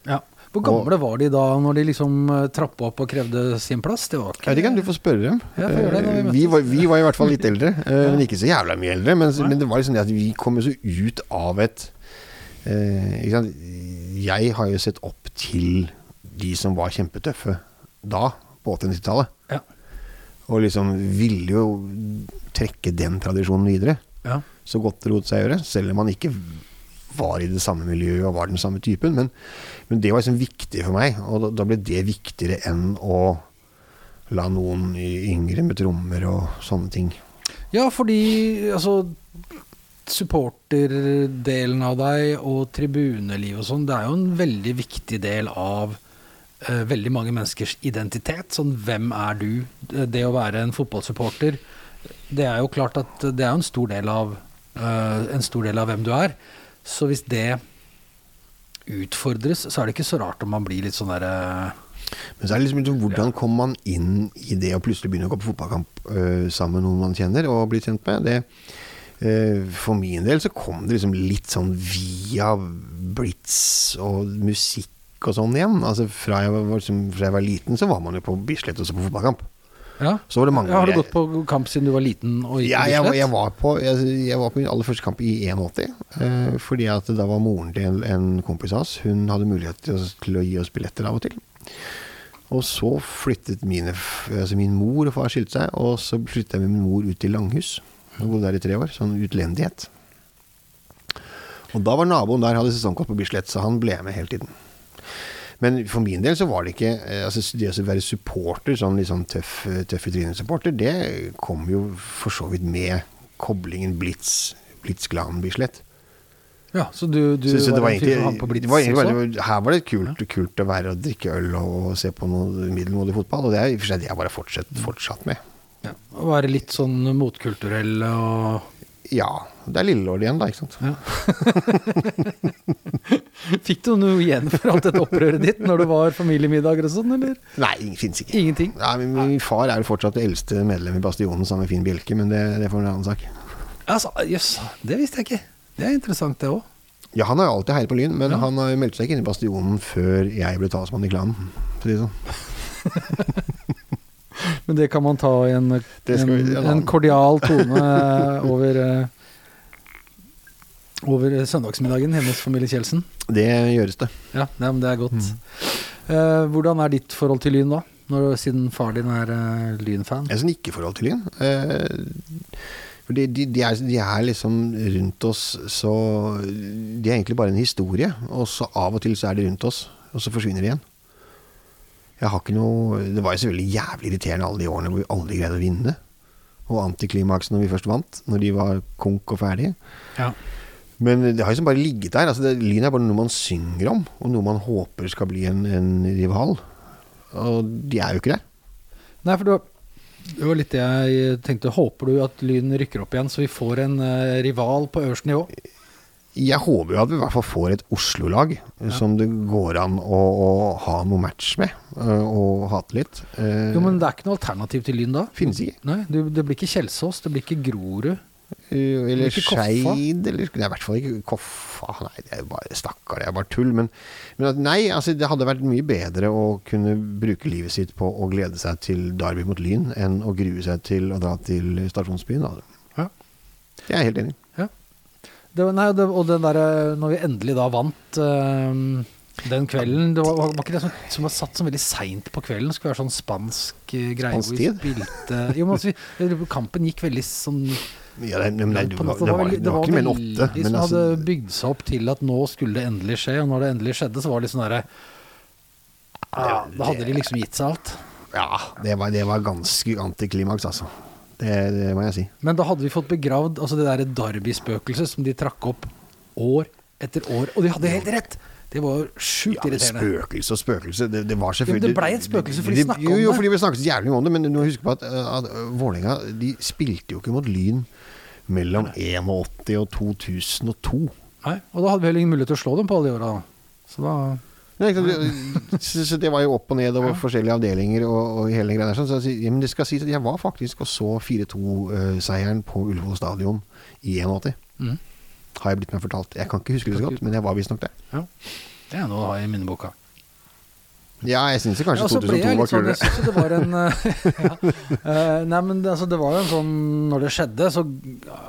Ja. Hvor gamle og, var de da, når de liksom uh, trappa opp og krevde sin plass? Det var
ikke Jeg vet ikke, du får spørre dem. Ja, vi, vi, var, vi, var, i hvert fall litt [laughs] eldre, uh, men ikke så jævla mye eldre. Men, men, det var liksom det at vi kom jo så ut av et ikke sant? Jeg har jo sett opp til de som var kjempetøffe da, på 80-tallet. Ja. Og liksom ville jo trekke den tradisjonen videre. Ja. Så godt det lot seg gjøre. Selv om man ikke var i det samme miljøet og var den samme typen. Men, men det var liksom viktig for meg, og da, da, ble det viktigere enn å la noen yngre med trommer og sånne ting.
Ja, fordi altså supporterdelen av deg og tribuneliv og sånn, det er jo en veldig viktig del av uh, veldig mange menneskers identitet. Sånn hvem er du? Det å være en fotballsupporter, det er jo klart at det er en stor del av, uh, en stor del av hvem du er. Så hvis det utfordres, så er det ikke så rart om man blir litt sånn derre
men så er det liksom, liksom hvordan kommer man inn i det å plutselig begynne å gå på fotballkamp øh, sammen med noen man kjenner og blir kjent med? Det, øh, for min del så kom det liksom litt sånn via blitz og musikk og sånn igjen. Altså fra jeg, var, liksom, fra jeg var liten, så var man jo på Bislett og så på fotballkamp.
Ja. Så var det mange, ja, har du gått på kamp siden du var liten?
Ja, jeg, jeg, jeg, var på, jeg, jeg, var på min aller første kamp i 81. Eh, fordi at da var moren til en, en kompis av oss. Hun hadde mulighet til til å, gi oss billetter av og til. Og så flyttet mine, altså min mor og far skilte seg, og så flyttet jeg med min mor ut til Langhus. Hun bodde der i tre år. Sånn utlendighet. Og da var naboen der, hadde sesongkort på Bislett, så han ble med hele tiden. Men for min del så var det ikke eh, altså Det å være supporter, sånn litt sånn tøff, tøff i trynet-supporter, det kom jo for så vidt med koblingen Blitz, Blitz Glan Bislett.
Ja, så du, du
Så, så var
en fyr som hang på Blitz
var egentlig
også?
Her var det kult, kult å være og drikke øl og se på noe middelmådig fotball, og det er i og for seg det jeg bare fortsatt, fortsatt med.
Ja, Å være litt sånn motkulturell og
Ja. Det er Lillelord igjen, da, ikke sant.
ja. [laughs] Fikk du noe igjen for alt dette opprøret ditt når det var familiemiddager og sånn, eller?
Nei, fins ikke.
Ingenting?
Nei, min, min far er jo fortsatt det eldste medlemmet i Bastionen sammen med Finn Bjelke, men det, det får en annen sak.
Altså, Jøss, det visste jeg ikke. Det er interessant, det òg.
Ja, han har jo alltid heiet på Lyn, men han har jo meldt seg ikke inn i Bastionen før jeg ble talsmann i klanen. For å si det sånn. [laughs]
Men det kan man ta i en, en,
en
en kordial tone over eh, over søndagsmiddagen hjemme hos familie Kjeldsen.
Det gjøres det.
Ja, men det er godt.
Mm.
Eh, hvordan er ditt forhold til Lyn da? Når, siden far din er uh, Lyn-fan?
Jeg har sånn ikke-forhold til Lyn. Eh, de, de, de, er, de er liksom rundt oss så De er egentlig bare en historie, og så av og til så er de rundt oss, og så forsvinner de igjen. Jeg har ikke noe Det var jo selvfølgelig jævlig irriterende alle de årene hvor vi aldri greide å vinne. Og antiklimaksen når vi først vant, når de var konk og ferdige.
Ja.
Men det har liksom bare ligget der. Altså det, Lyn er bare noe man synger om, og noe man håper skal bli en, en rival. Og de er jo ikke der.
Nei, for det var, det var litt det jeg tenkte. Håper du at Lyn rykker opp igjen, så vi får en uh, rival på øverste nivå?
Jeg håper jo at vi i hvert fall får et Oslo-lag som det går an å, å ha noe match med, øh, og hate litt. Eh,
Jo, men det er ikke noe alternativ til Lyn da?
Finnes ikke.
Nei, det, det blir ikke Kjelsås, det blir ikke Grorud.
Eh, Eller? Skeid, eller Nei, i hvert fall ikke Koffa. Nei, det er jo bare stakkar, det er bare tull. Men, men at, nei, altså det hadde vært mye bedre å kunne bruke livet sitt på å glede seg til Derby mot Lyn, enn å grue seg til å dra til stasjonsbyen. Da.
Ja.
Jeg er helt enig Ja.
Det, nei, det, og den derre Når vi endelig da vant øh, den kvelden Det var, var ikke det som, som var satt som veldig seint på kvelden? Skulle være sånn spansk eh, greie
Spansk tid?
Jo, men altså, kampen gikk veldig sånn
Ja, det, men, nei, det, var, det, var, det var ikke mer enn åtte.
De
Men
som
altså,
hadde bygd seg opp til at nå skulle det endelig skje, og når det endelig skjedde, så var det litt sånn derre ja, Da hadde de liksom gitt seg alt.
ja, det var, det var ganske antiklimaks, altså. Det, det må jeg si.
Men da hadde vi fått begravd altså det derre Derby-spøkelset som de trakk opp år etter år. Og de hadde helt rett! Det var sjukt
Ja,
irriterende.
spøkelse og spøkelse Det, det var selvfølgelig
det ble et spøkelse, fordi de snakket om
det. jo, fordi vi snakket så jævlig mye om det, men du må huske på at, uh, at uh, Vålerenga de spilte jo ikke mot Lyn mellom 81 og 2002.
Nei, og da hadde vi heller ingen mulighet til å slå dem på alle de åra. Så da
Nei, så, det var jo opp og ned over forskjellige avdelinger og, og hele greia der. Så, jeg men det skal sies at jeg var faktisk og så 4-2-seieren på Ullevål stadion i 81.
mm.
Har jeg blitt meg fortalt. Jeg kan ikke huske det så godt, men jeg var visstnok det.
Det er noe å ha i minneboka.
Ja, jeg syns kanskje
Ja,
2002 var
kulere. sånn, jeg synes det var en [laughs] eh, [laughs] ja. Eh, Nei, men det, altså, det var jo en sånn Når det skjedde, så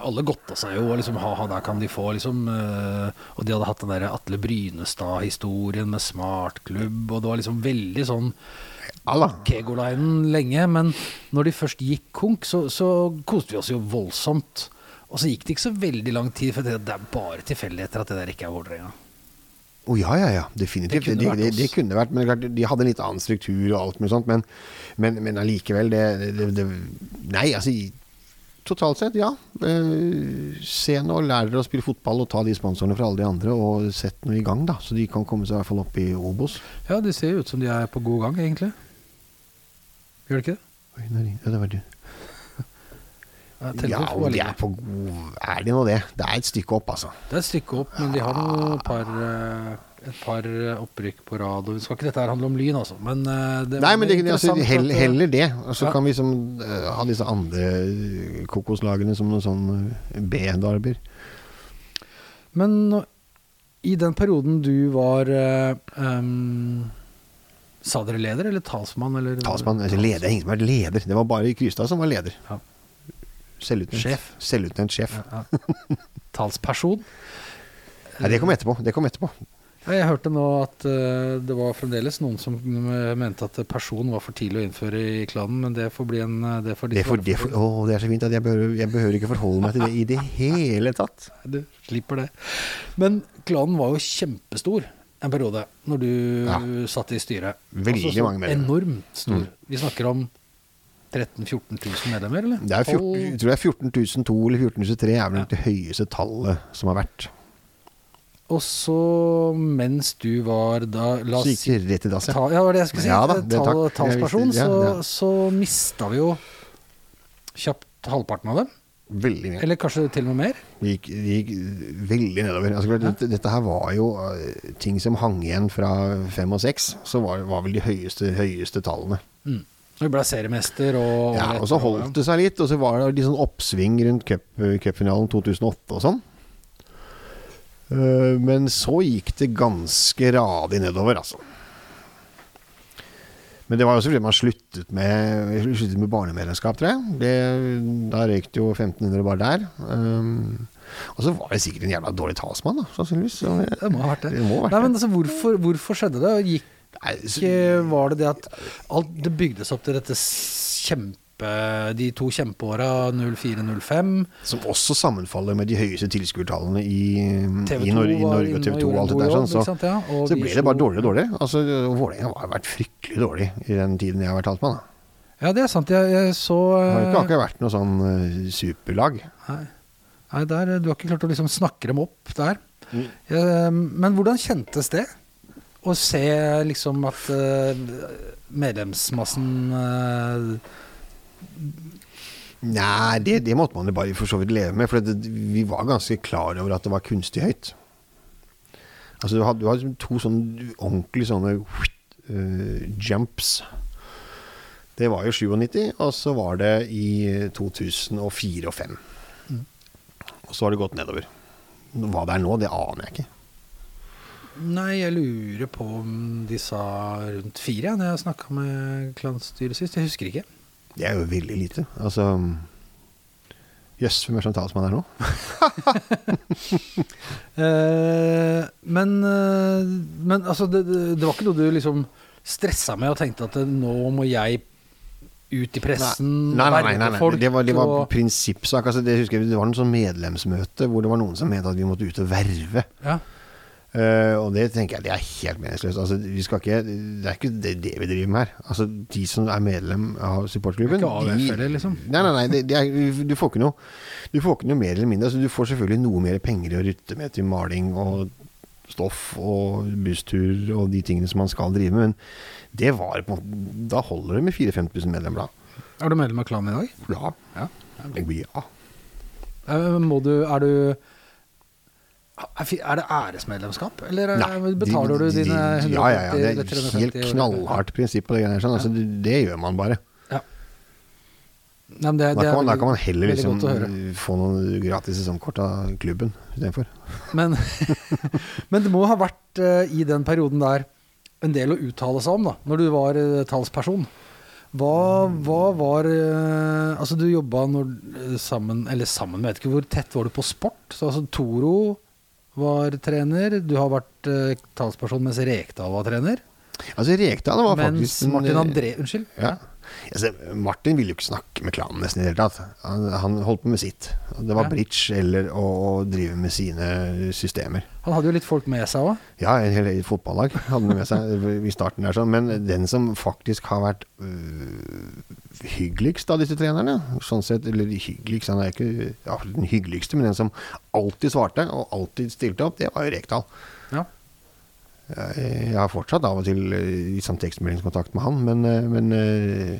alle godta seg jo. og Liksom, ha, der kan de få liksom eh, Og de hadde hatt den der Atle Brynestad-historien med smartklubb, og det var liksom veldig sånn. Kegolainen lenge. Men når de først gikk konk, så, så koste vi oss jo voldsomt. Og så gikk det ikke så veldig lang tid, for det, det er bare tilfeldigheter at det der ikke er Vålerenga.
Å ja, ja, ja. Definitivt.
Det kunne de,
de,
de
kunne vært Men klart, de hadde en litt annen struktur og alt mulig sånt, men, men, men allikevel det, det, det Nei, altså Totalt sett, ja. Eh, se nå, lær dere å spille fotball og ta de sponsorene fra alle de andre, og sett noe i gang, da. Så de kan komme seg i hvert fall opp i Obos.
Ja, det ser jo ut som de er på god gang, egentlig. Gjør det ikke det?
Oi, ja, det var du.
Ja, bare
de er på god Er de nå det? Det er et stykke opp, altså.
Det er et stykke opp, men de har noe par, eh, et par eh, opprykk på rad. Og skal ikke dette her handle om Lyn, altså. Men eh, det
Nei, men det, altså, heller, heller det. Og så
Ja.
kan vi liksom uh, ha disse andre kokoslagene som noen sånn B-darber.
Men i den perioden du var uh, um, Sa dere leder eller talsmann? Eller,
Talsmann, altså leder, ingen som har vært leder. Det var bare Krystad som var leder.
Ja.
Selvutnevnt
Sjef.
Selvutnevnt sjef.
Ja, ja. Talsperson? [laughs]
Nei, det kom etterpå. Det kom etterpå.
Jeg hørte nå at eh, det var fremdeles noen som eh, mente at person var for tidlig å innføre i klanen, men det får bli en eh, Det får
Det, for, det, for, å, det er så fint at jeg behøver, jeg behøver ikke forholde meg til det i det [laughs] hele tatt.
Du slipper det. Men klanen var jo kjempestor en periode, når du
Ja.
satt i styret.
Veldig
så
mange medlemmer.
Enormt stor.
Mm.
Vi snakker om 13 000-14 000 medlemmer, eller?
Det er 14, jeg tror det er 14 002 eller 14 003 er vel det høyeste tallet som har vært.
Og så, mens du var da La
Så
oss
gikk rett i dass, ja.
Ja, det var det jeg skulle si.
Ja da, det-
tal,
takk.
talsperson.
Visste-
så,
ja, ja.
så mista vi jo kjapt halvparten av dem.
Veldig mye.
Eller kanskje til og med mer.
Det gikk, det gikk veldig nedover. Altså, klart, dette, dette her var jo eh, ting som hang igjen fra fem og seks. Så var, var vel de høyeste, høyeste tallene.
Mm. Vi ble seriemester og
Ja, og så holdt det seg litt, og så var det litt sånn oppsving rundt cup- cupfinalen 2008 og sånn. Eh, Men så gikk det ganske radig nedover, altså. Men det var jo også fordi man sluttet med, sluttet med barnemedlemskap, tror jeg. Det, da røyk det jo 1500 bare der. Um, og så var det sikkert en jævla dårlig talsmann, da, sannsynligvis. Så det,
Det må ha vært det.
det ha vært
Nei, men altså, hvorfor, hvorfor skjedde det? Gikk ikke Var det det at alt det bygdes opp til dette kjempe De to kjempeåra 04-05?
Som også sammenfaller med de høyeste tilskuertallene i, i, Norge, i Norge og TV 2 og alt det der. Sånn, så,
ja, og
så ble det bare
dårlig
dårligere og dårligere. Altså, Vålerenga har vært fryktelig dårlig i den tiden jeg har vært talsmann. da.
Ja, det er sant. Jeg, jeg så
Det har ikke
eh,
akkurat vært noe sånn uh, superlag.
Nei, Nei der, du har ikke klart å liksom snakke dem opp der.
Mm.
Eh, men hvordan kjentes det? Å se liksom at eh, medlemsmassen eh,
Nei, det, det måtte man jo bare for så vidt leve med. For det, vi var ganske klar over at det var kunstig høyt. Altså Du hadde, du hadde to sånne ordentlige sånne uh, jumps. Det var jo 97, og så var det i 2004 og 2005.
Mm.
Og så har det gått nedover. Hva det er nå, det aner jeg ikke.
Nei, jeg lurer på om de sa rundt fire, når jeg snakka med klanstyret sist. Jeg husker ikke.
Det er jo veldig lite. Altså Jøss, hvem er som talsmann her nå? [laughs]
Eh, men, eh, men altså, det, det det var ikke noe du liksom stressa med og tenkte at eh, nå må jeg ut i pressen,
Nei, nei, nei, nei, nei.
folk
Det var, det var
og-
prinsippsak. Altså, det, husker jeg, det var en sånn medlemsmøte hvor det var noen som mente at vi måtte ut og verve.
ja.
Eh, og det tenker jeg det er helt meningsløst. Altså, vi skal ikke, det er ikke det, det vi driver med her. Altså, de som er medlem av supportklubben de-
liksom.
Nei, nei, nei. Det, det er, du, får ikke noe, du får ikke noe mer eller mindre. Altså, du får selvfølgelig noe mer penger å rutte med til maling og stoff og busstur og de tingene som man skal drive med. Men det var på Da holder det med 4000-5000 medlemmer, da.
Er du medlem av klanen i dag?
Ja.
Ja.
ja.
Uh, Må du Er du Er det æresmedlemskap, eller er,
Nei,
betaler
de-
du dine 150
Ja, ja, ja. Det er
et
helt knallhardt prinsipp på det greiene. Sånn. Altså, det, det gjør man bare.
Ja. Nei, men det,
Da kan, man, da kan man heller liksom få noen gratis sesongkort av klubben istedenfor. [laughs]
Men, [laughs] men det må ha vært eh, i den perioden der en del å uttale seg om, da, når du var eh, talsperson. Hva, hva var eh, Altså, du jobba sammen Eller sammen, jeg vet ikke hvor tett var du på sport? Så altså Toro var trener, du har vært uh, talsperson mens Rekdal var trener.
Altså Rekdal var
mens
faktisk
Martin
eh,
André Unnskyld.
Ja. Altså, Martin ville jo ikke snakke med klanen nesten i det hele tatt. Han, han holdt på med sitt. Det var
Ja.
bridge eller å, drive med sine systemer.
Han hadde jo litt folk med seg òg.
Ja, en hel et fotballag hadde han med seg i starten der, sånn. Men den som faktisk har vært øh, hyggeligst av disse trenerne, sånn sett, eller hyggeligst, han er ikke ja, den hyggeligste, men den som alltid svarte og alltid stilte opp, det var jo Rekdal.
Ja.
Jeg, har fortsatt av og til liksom, tekstmeldingskontakt med han, men, øh, men øh,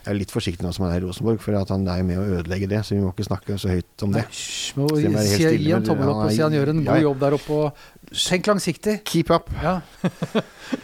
jeg er litt forsiktig nå som han er i Rosenborg, for at han er med å ødelegge det, så vi må ikke snakke så høyt om det.
Nei, må si- gi en tommel opp og si han gjør en god
ja.
jobb der oppe. og Tenk langsiktig.
Keep up!
Ja. [laughs]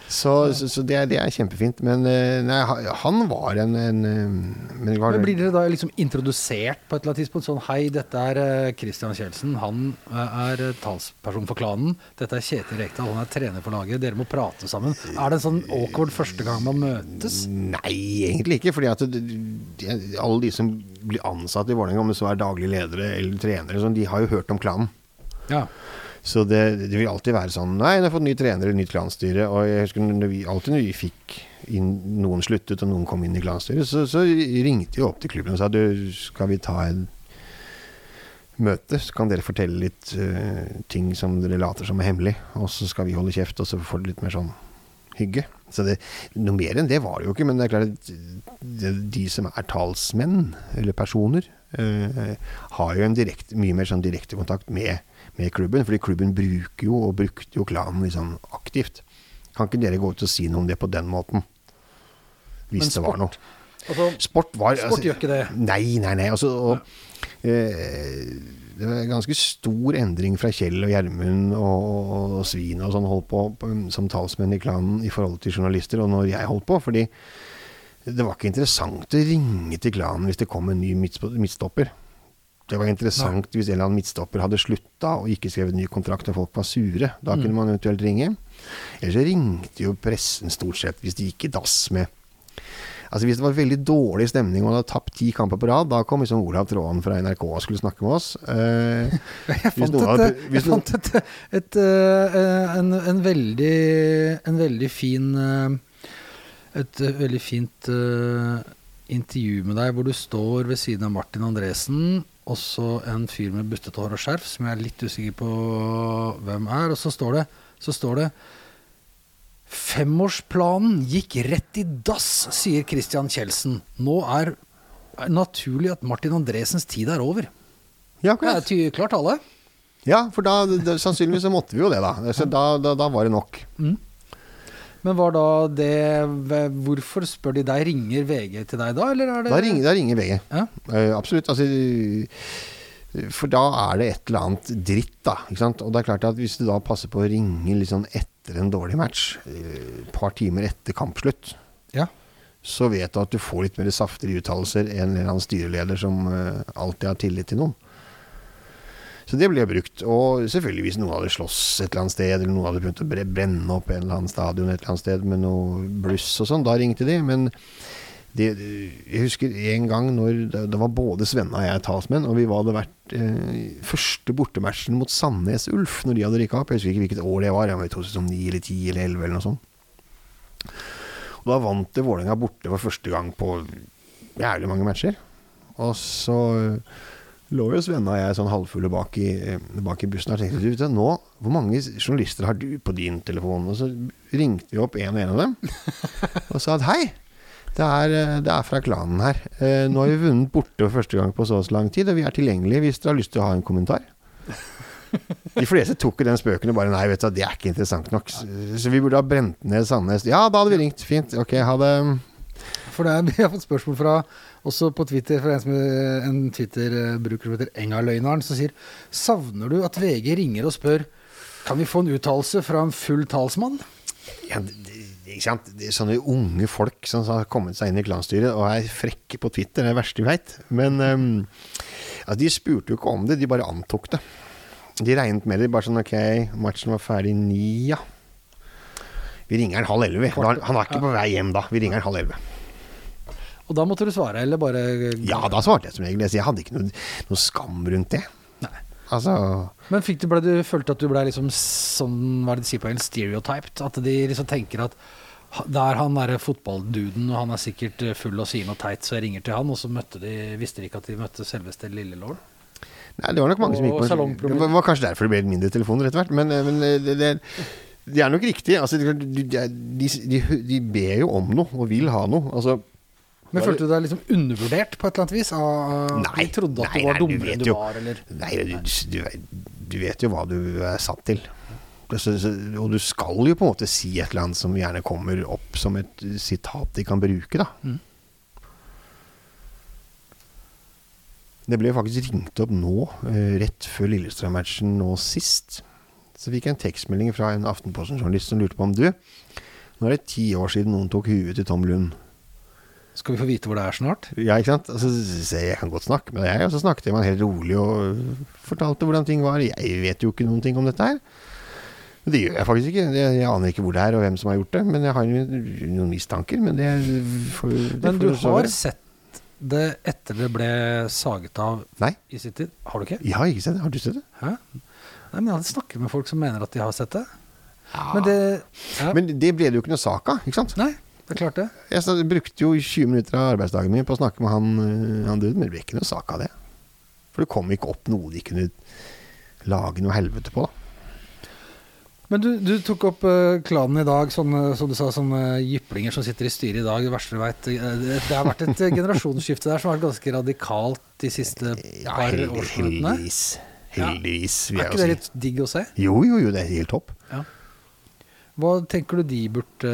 Så, så, så det, det er kjempefint. Men eh, nei, han var en, en eh, men var,
Men Blir dere da liksom introdusert på et eller annet tidspunkt? Sånn Hei, dette er eh, Christian Kjeldsen. Han er talsperson for klanen. Dette er Kjetil Rekdal. Han er trener for laget. Dere må prate sammen. Er det en sånn awkward første gang man møtes?
Nei, egentlig ikke. fordi at alle de som blir ansatt i Vålerenga, om det så er daglige ledere eller trenere, sånn, de har jo hørt om klanen.
Ja.
Så det, det vil alltid være sånn Nei, jeg har fått ny trener eller nytt klanstyre. Og jeg husker når vi, alltid når vi fikk inn noen sluttet og noen kom inn i klanstyret, så, så ringte vi opp til klubben og sa du, skal vi ta en møte, så kan dere fortelle litt uh, ting som dere later som er hemmelig, og så skal vi holde kjeft, og så får dere litt mer sånn hygge. Så det, noe mer enn det var det jo ikke. Men det er klart at de, de som er talsmenn, eller personer, uh, har jo en direkte, mye mer sånn direkte kontakt med, med klubben. Fordi klubben bruker jo, og brukte jo klanen liksom aktivt. Kan ikke dere gå ut og si noe om det på den måten? Hvis det var noe.
Altså,
Sport var altså,
sport gjør ikke det.
Nei, nei, nei. Altså, og, eh, det var en ganske stor endring fra Kjell og Gjermund og, og Svin og sånn holdt på, på som talsmenn i klanen i forhold til journalister, og når jeg holdt på. Fordi det var ikke interessant å ringe til klanen hvis det kom en ny midtstopper. Det var interessant hvis en eller annen midtstopper hadde slutta og ikke skrevet ny kontrakt og folk var sure. Da kunne man eventuelt ringe. Ellers så ringte jo pressen stort sett hvis de gikk i dass med Altså Hvis det var veldig dårlig stemning og man hadde tapt ti kamper på rad, da kom liksom Olav Tråden fra NRK og skulle snakke med oss. Eh, [laughs]
Jeg fant, et,
hadde-
jeg
noen-
fant et, et, eh, en, en, veldig, en veldig fin eh, Et eh, veldig fint eh, intervju med deg hvor du står ved siden av Martin Andresen, også en fyr med bustete hår og skjerf, som jeg er litt usikker på hvem er. Og så står det, så står det Femårsplanen gikk rett i dass, sier Christian Kjeldsen. Nå er naturlig at Martin Andresens tid er over.
ja,
Det er klart tale.
ja, for da, det, sannsynligvis så måtte vi jo det, da. Så da, da, da var det nok.
Men var da det Hvorfor spør de deg? Ringer VG til deg da, eller er det
Da ringer, da ringer VG.
Ja.
Uh, absolutt. Altså, for da er det et eller annet dritt, da. Ikke sant? Og det er klart at hvis du da passer på å ringe litt sånn etter en dårlig match, et uh, par timer etter kampslutt,
Ja.
så vet du at du får litt mer saftige uttalelser enn en eller annen styreleder som eh, alltid har tillit til noen. Så det ble brukt. Og selvfølgelig hvis noen hadde slåss et eller annet sted, eller noen hadde prøvd å brenne opp en eller annen stadion et eller annet sted med noe bluss og sånn, da ringte de. Men det, jeg husker en gang når det, var både Svenna og jeg talsmenn, og vi hadde vært eh, første bortematchen mot Sandnes Ulf når de hadde rykka opp. Jeg husker ikke hvilket år det var, jeg var i 2009 eller 10 eller 11 eller noe sånt. Og da vant det Vålerenga borte for første gang på jævlig mange matcher. Og så lå jo Svenne og jeg sånn halvfulle bak i, eh, bak i bussen og tenkte du, du, nå, hvor mange journalister har du på din telefon? Og så ringte vi opp en og en av dem [laughs] og sa at hei, det er, eh, det er fra klanen her. Eh, nå har vi vunnet borte for første gang på så og så lang tid, og vi er tilgjengelige hvis dere har lyst til å ha en kommentar. De fleste tok jo den spøken og bare nei, vet du, det er ikke interessant nok. Så, vi burde ha brent ned Sandnes. Ja, da hadde vi ringt. Fint. Ok, ha det.
For det [laughs] vi har fått spørsmål fra også på Twitter fra en, som, en Twitter-bruker som heter Engaløgneren, som sier Savner du at VG ringer og spør Kan vi få en uttalelse fra en full talsmann?
Ja, det, ikke sant? Det er sånne unge folk som har kommet seg inn i klanstyret og er frekke på Twitter. Det er det verste vi veit. Men um, altså, de spurte jo ikke om det, de bare antok det. De regnet med det. Bare sånn OK, matchen var ferdig ni, ja. Vi ringer han halv elleve. Han, han var ikke på vei hjem da. Vi ringer han halv elleve.
Og da måtte du svare, eller bare
Ja, da svarte jeg som regel. Jeg hadde ikke noe, noe skam rundt det.
Nei.
Altså
Men fikk du, ble du følte at du ble liksom sånn, hva er det de sier på engelsk, stereotyped? At de liksom tenker at Der han er derre fotballduden, og han er sikkert eh, full og sier noe teit, så jeg ringer til han, og så møtte de, visste de ikke at de møtte selveste Lille
Nei, det var nok mange som gikk på. Det var kanskje derfor det ble mindre telefoner etter hvert. Men, men det, det, det er nok riktig. Altså, de, de, de, de ber jo om noe og vil ha noe. Altså,
Men følte du deg liksom undervurdert på et eller annet vis? Av,
Nei,
du trodde at
nei,
du var dummere enn du
jo.
var, eller
nei, du, du, du vet jo hva du er satt til. Og du skal jo på en måte si et eller annet som gjerne kommer opp som et sitat de kan bruke, da.
Mm.
Det ble faktisk ringt opp nå, eh, rett før Lillestrøm-matchen nå sist. Så fikk jeg en tekstmelding fra en Aftenposten-journalist som lurte på om du Nå er det ti år siden noen tok huet til Tom Lund.
Skal vi få vite hvor det er snart?
Ja, ikke sant? Altså, så jeg kan godt snakke med deg, og så snakket med han helt rolig og fortalte hvordan ting var. Jeg vet jo ikke noen ting om dette her. Det gjør jeg faktisk ikke. Jeg, jeg aner ikke hvor det er og hvem som har gjort det. Men jeg har noen mistanker. Men det, får, det
Men du har sett det etter det ble saget av
Nei,
i City? Har du ikke?
jeg har ikke sett det. Har du sett det?
Hæ? Nei, men jeg hadde snakket med folk som mener at de har sett det.
Ja.
Men det ja.
Men det ble det jo ikke noe sak av, ikke sant?
Nei, det klart det.
Jeg brukte jo 20 minutter av arbeidsdagen min på å snakke med han, øh, han duden, men det ble ikke noe sak av det. For det kom ikke opp noe de kunne lage noe helvete på, da.
Men du, du tok opp uh, klanen i dag, sånne, som du sa, sånne jyplinger som sitter i styret i dag. Det verste du veit. det, det har vært et eh, generasjonsskifte der som har vært ganske radikalt de siste
Ja,
par årsminuttene.
heldigvis. Heldigvis, ja.
Er ikke det litt digg å se?
Jo, jo, jo, det er helt topp.
Hva tenker du de burde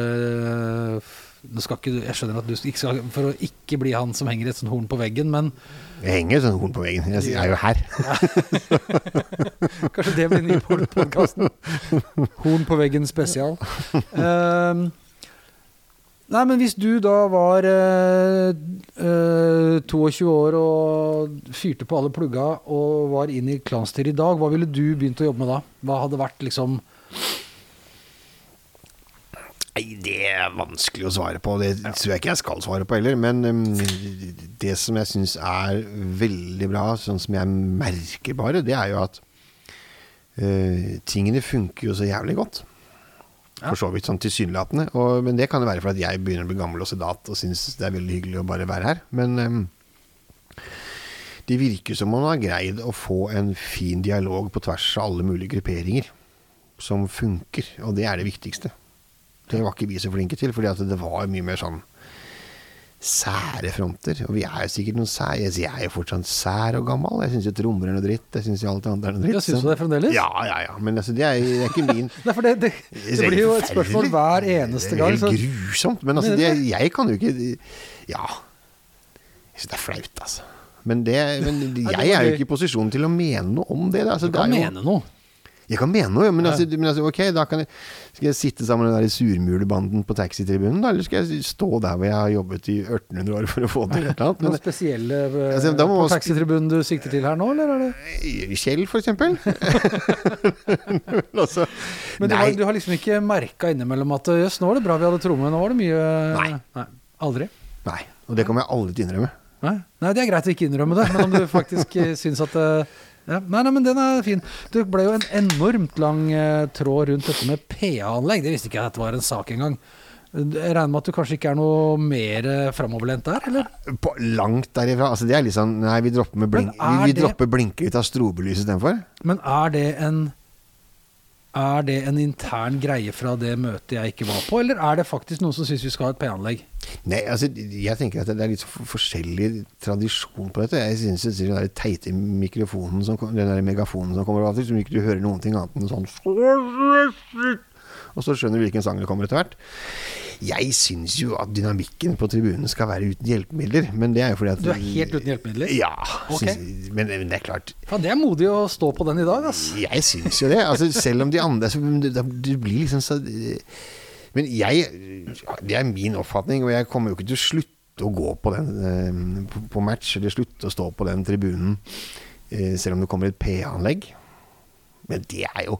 skal ikke Jeg skjønner at du ikke skal For å ikke bli han som henger et sånt horn på veggen, men
Jeg henger et sånt horn på veggen. Jeg er jo her. [laughs]
kanskje det blir ny på podkasten. Horn på veggen spesial. Ehm, nei, men hvis du da var øh, øh, 22 år og fyrte på alle plugga og var inn i klanstyret i dag, hva ville du begynt å jobbe med da? Hva hadde vært liksom
Nei, det er vanskelig å svare på. Det tror jeg ikke jeg skal svare på heller. Men um, det som jeg syns er veldig bra, sånn som jeg merker bare, det er jo at uh, tingene funker jo så jævlig godt.
Ja.
For så vidt sånn tilsynelatende. Og- Men det kan jo være fordi jeg begynner å bli gammel og sedat og syns det er veldig hyggelig å bare være her. Men um, det virker som man har greid å få en fin dialog på tvers av alle mulige grupperinger som funker, og det er det viktigste. Det var ikke vi så flinke til, fordi det var mye mer sånn sære fronter. Og vi er jo sikkert noen sære Jeg er jo fortsatt sær og gammel. Jeg syns jo trommer er noe dritt. Jeg syns jo alt det andre er noe dritt.
Ja, syns du det fremdeles?
Ja, ja, ja. Men altså, det er, det er ikke min [laughs]
Nei, for det, det, det blir jo et spørsmål hver eneste gang.
Det er helt grusomt. Men altså, det, jeg kan jo ikke Ja. Jeg syns det er flaut, altså. Men, det, men jeg er jo ikke i posisjon til å mene noe om det. Altså,
du
det
kan
jo-
mene noe.
Jeg kan mene noe, men, altså, men altså, ok, da kan jeg, skal jeg sitte sammen med den der surmulebanden på taxitribunen, da, eller skal jeg stå der hvor jeg har jobbet i 1800 år for å få til et eller annet?
Noen
Men,
spesielle øh,
Altså,
på taxitribunen du sikter til her nå, eller er det
eh, Kjell, for eksempel. [laughs] altså,
Men du
nei,
har, du har liksom ikke merka innimellom at jøss, nå var det bra vi hadde tromme, nå var det mye
Nei.
Aldri?
nei, og det kommer jeg aldri til å innrømme.
Nei. nei, det er greit å ikke innrømme det, men om du faktisk eh, [laughs] syns at eh, ja. Nei, nei, men den er fin. Det ble jo en enormt lang eh, tråd rundt dette med PA-anlegg. Det visste ikke jeg at det var en sak engang. Jeg regner med at du kanskje ikke er noe mer eh, framoverlent der, eller?
På, langt derifra. Altså, det er litt sånn Nei, vi dropper, med blink,
Men er
vi, vi
det-
dropper ut av strobelyset istedenfor.
Men er det en er det en intern greie fra det møtet jeg ikke var på, eller er det faktisk noen som syns vi skal ha et P-anlegg?
Nei, altså, jeg tenker at det er litt for- forskjellig tradisjon på dette. Jeg synes det den der teite mikrofonen, som, den der megafonen som kommer av og til, som ikke du hører noen ting annet enn sånn Og så skjønner du hvilken sang det kommer etter hvert. Jeg syns jo at dynamikken på tribunen skal være uten hjelpemidler, men det er jo fordi at
Du er helt uten hjelpemidler?
Ja.
Okay.
Synes, men, men det er klart
Faen, det er modig å stå på den i dag, altså.
jeg syns jo det. Altså, selv om de andre så, det, blir liksom så Men jeg Det er min oppfatning, og jeg kommer jo ikke til å slutte å gå på den eh, på, på match, eller slutte å stå på den tribunen, eh, selv om det kommer et PA-anlegg. Men det er jo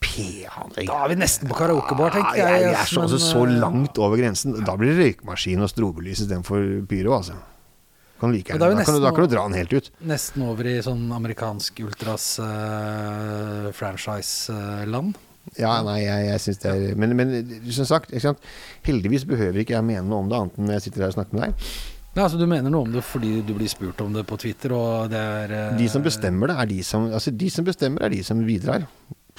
PA-anlegg
Da er vi nesten på karaokebar, tenker
Ja,
jeg.
jeg, er så,
men,
altså, så
eh,
langt over grensen. Da blir det røykmaskin og strobelys istedenfor pyro, altså. Kan like gjerne. Da kan, du- da kan du dra den helt ut.
Nesten over i sånn amerikansk ultras uh, franchise-land.
Ja, nei, jeg, jeg syns det er Men, men som sagt, heldigvis behøver ikke jeg mene noe om det, annet enn når jeg sitter her og snakker med deg.
Ja, altså Du mener noe om det fordi du blir spurt om det på Twitter, og det er eh,
De som bestemmer det, er de som Altså, de som bestemmer, er de som bidrar.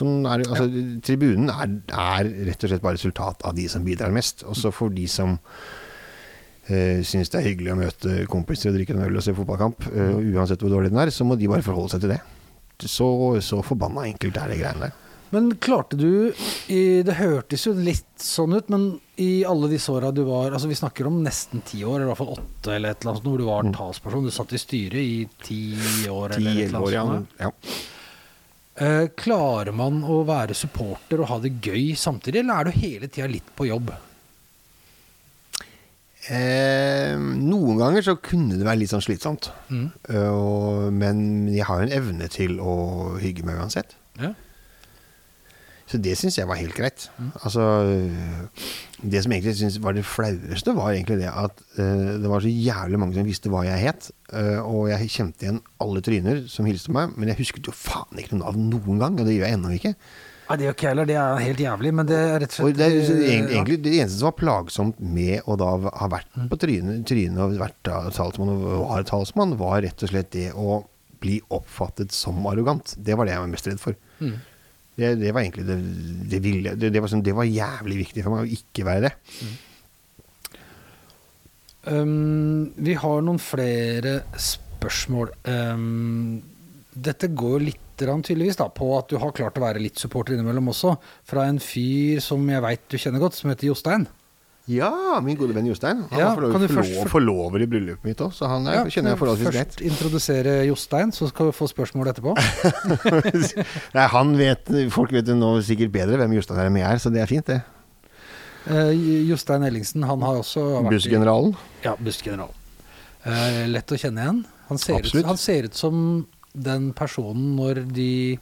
Sånn er, altså, ja. Tribunen er, er rett og slett bare resultat av de som bidrar mest. Og så for de som eh, syns det er hyggelig å møte kompiser og drikke en øl og se fotballkamp, eh, uansett hvor dårlig den er, så må de bare forholde seg til det. Så, så forbanna enkelt er det greiene der.
Men klarte du Det hørtes jo litt sånn ut, men i alle disse åra du var Altså Vi snakker om nesten ti år, eller i hvert fall åtte, eller et eller annet hvor du var talsperson. Du satt i styret i ti år, eller et eller
10-11 år, ja.
annet
ja.
Eh, klarer man å være supporter og ha det gøy samtidig, eller er du hele tida litt på jobb?
Eh, noen ganger så kunne det være litt sånn slitsomt.
Mm.
Uh, men jeg har en evne til å hygge meg uansett.
Ja.
Så det syns jeg var helt greit.
Mm.
Altså Det som egentlig synes var det flaueste, var egentlig det at uh, det var så jævlig mange som visste hva jeg het. Uh, og jeg kjente igjen alle tryner som hilste meg, men jeg husket jo faen ikke noe navn noen gang, og det gjør jeg ennå ikke.
Nei, det gjør ikke jeg heller, det er helt jævlig, men det er rett og
Og
slett
det, er,
eh,
egentlig, det eneste som var plagsomt med å da ha vært på trynet, trynet og vært da talsmann og var talsmann, var rett og slett det å bli oppfattet som arrogant. Det var det jeg var mest redd for.
Mm.
Det, det var egentlig det, det ville det, det, var sånn, det var jævlig viktig for meg å ikke være det.
Um, vi har noen flere spørsmål. Um, dette går litt tydeligvis da, på at du har klart å være litt supporter innimellom også. Fra en fyr som jeg veit du kjenner godt, som heter Jostein.
Ja, min gode venn Jostein. Han
Ja,
var forlov,
kan du
forlov,
først-
forlover i bryllupet mitt òg, så han er, kjenner jeg forholdsvis greit.
Først introdusere Jostein, så skal vi få spørsmål etterpå. [laughs]
Nei, han vet, Folk vet jo nå sikkert bedre hvem Jostein er enn jeg er, så det er fint, det.
Uh, Jostein Ellingsen, han har også vært
Bussgeneralen.
Ja, bussgeneralen. Uh, lett å kjenne igjen. Han ser, ut, han ser ut som den personen når de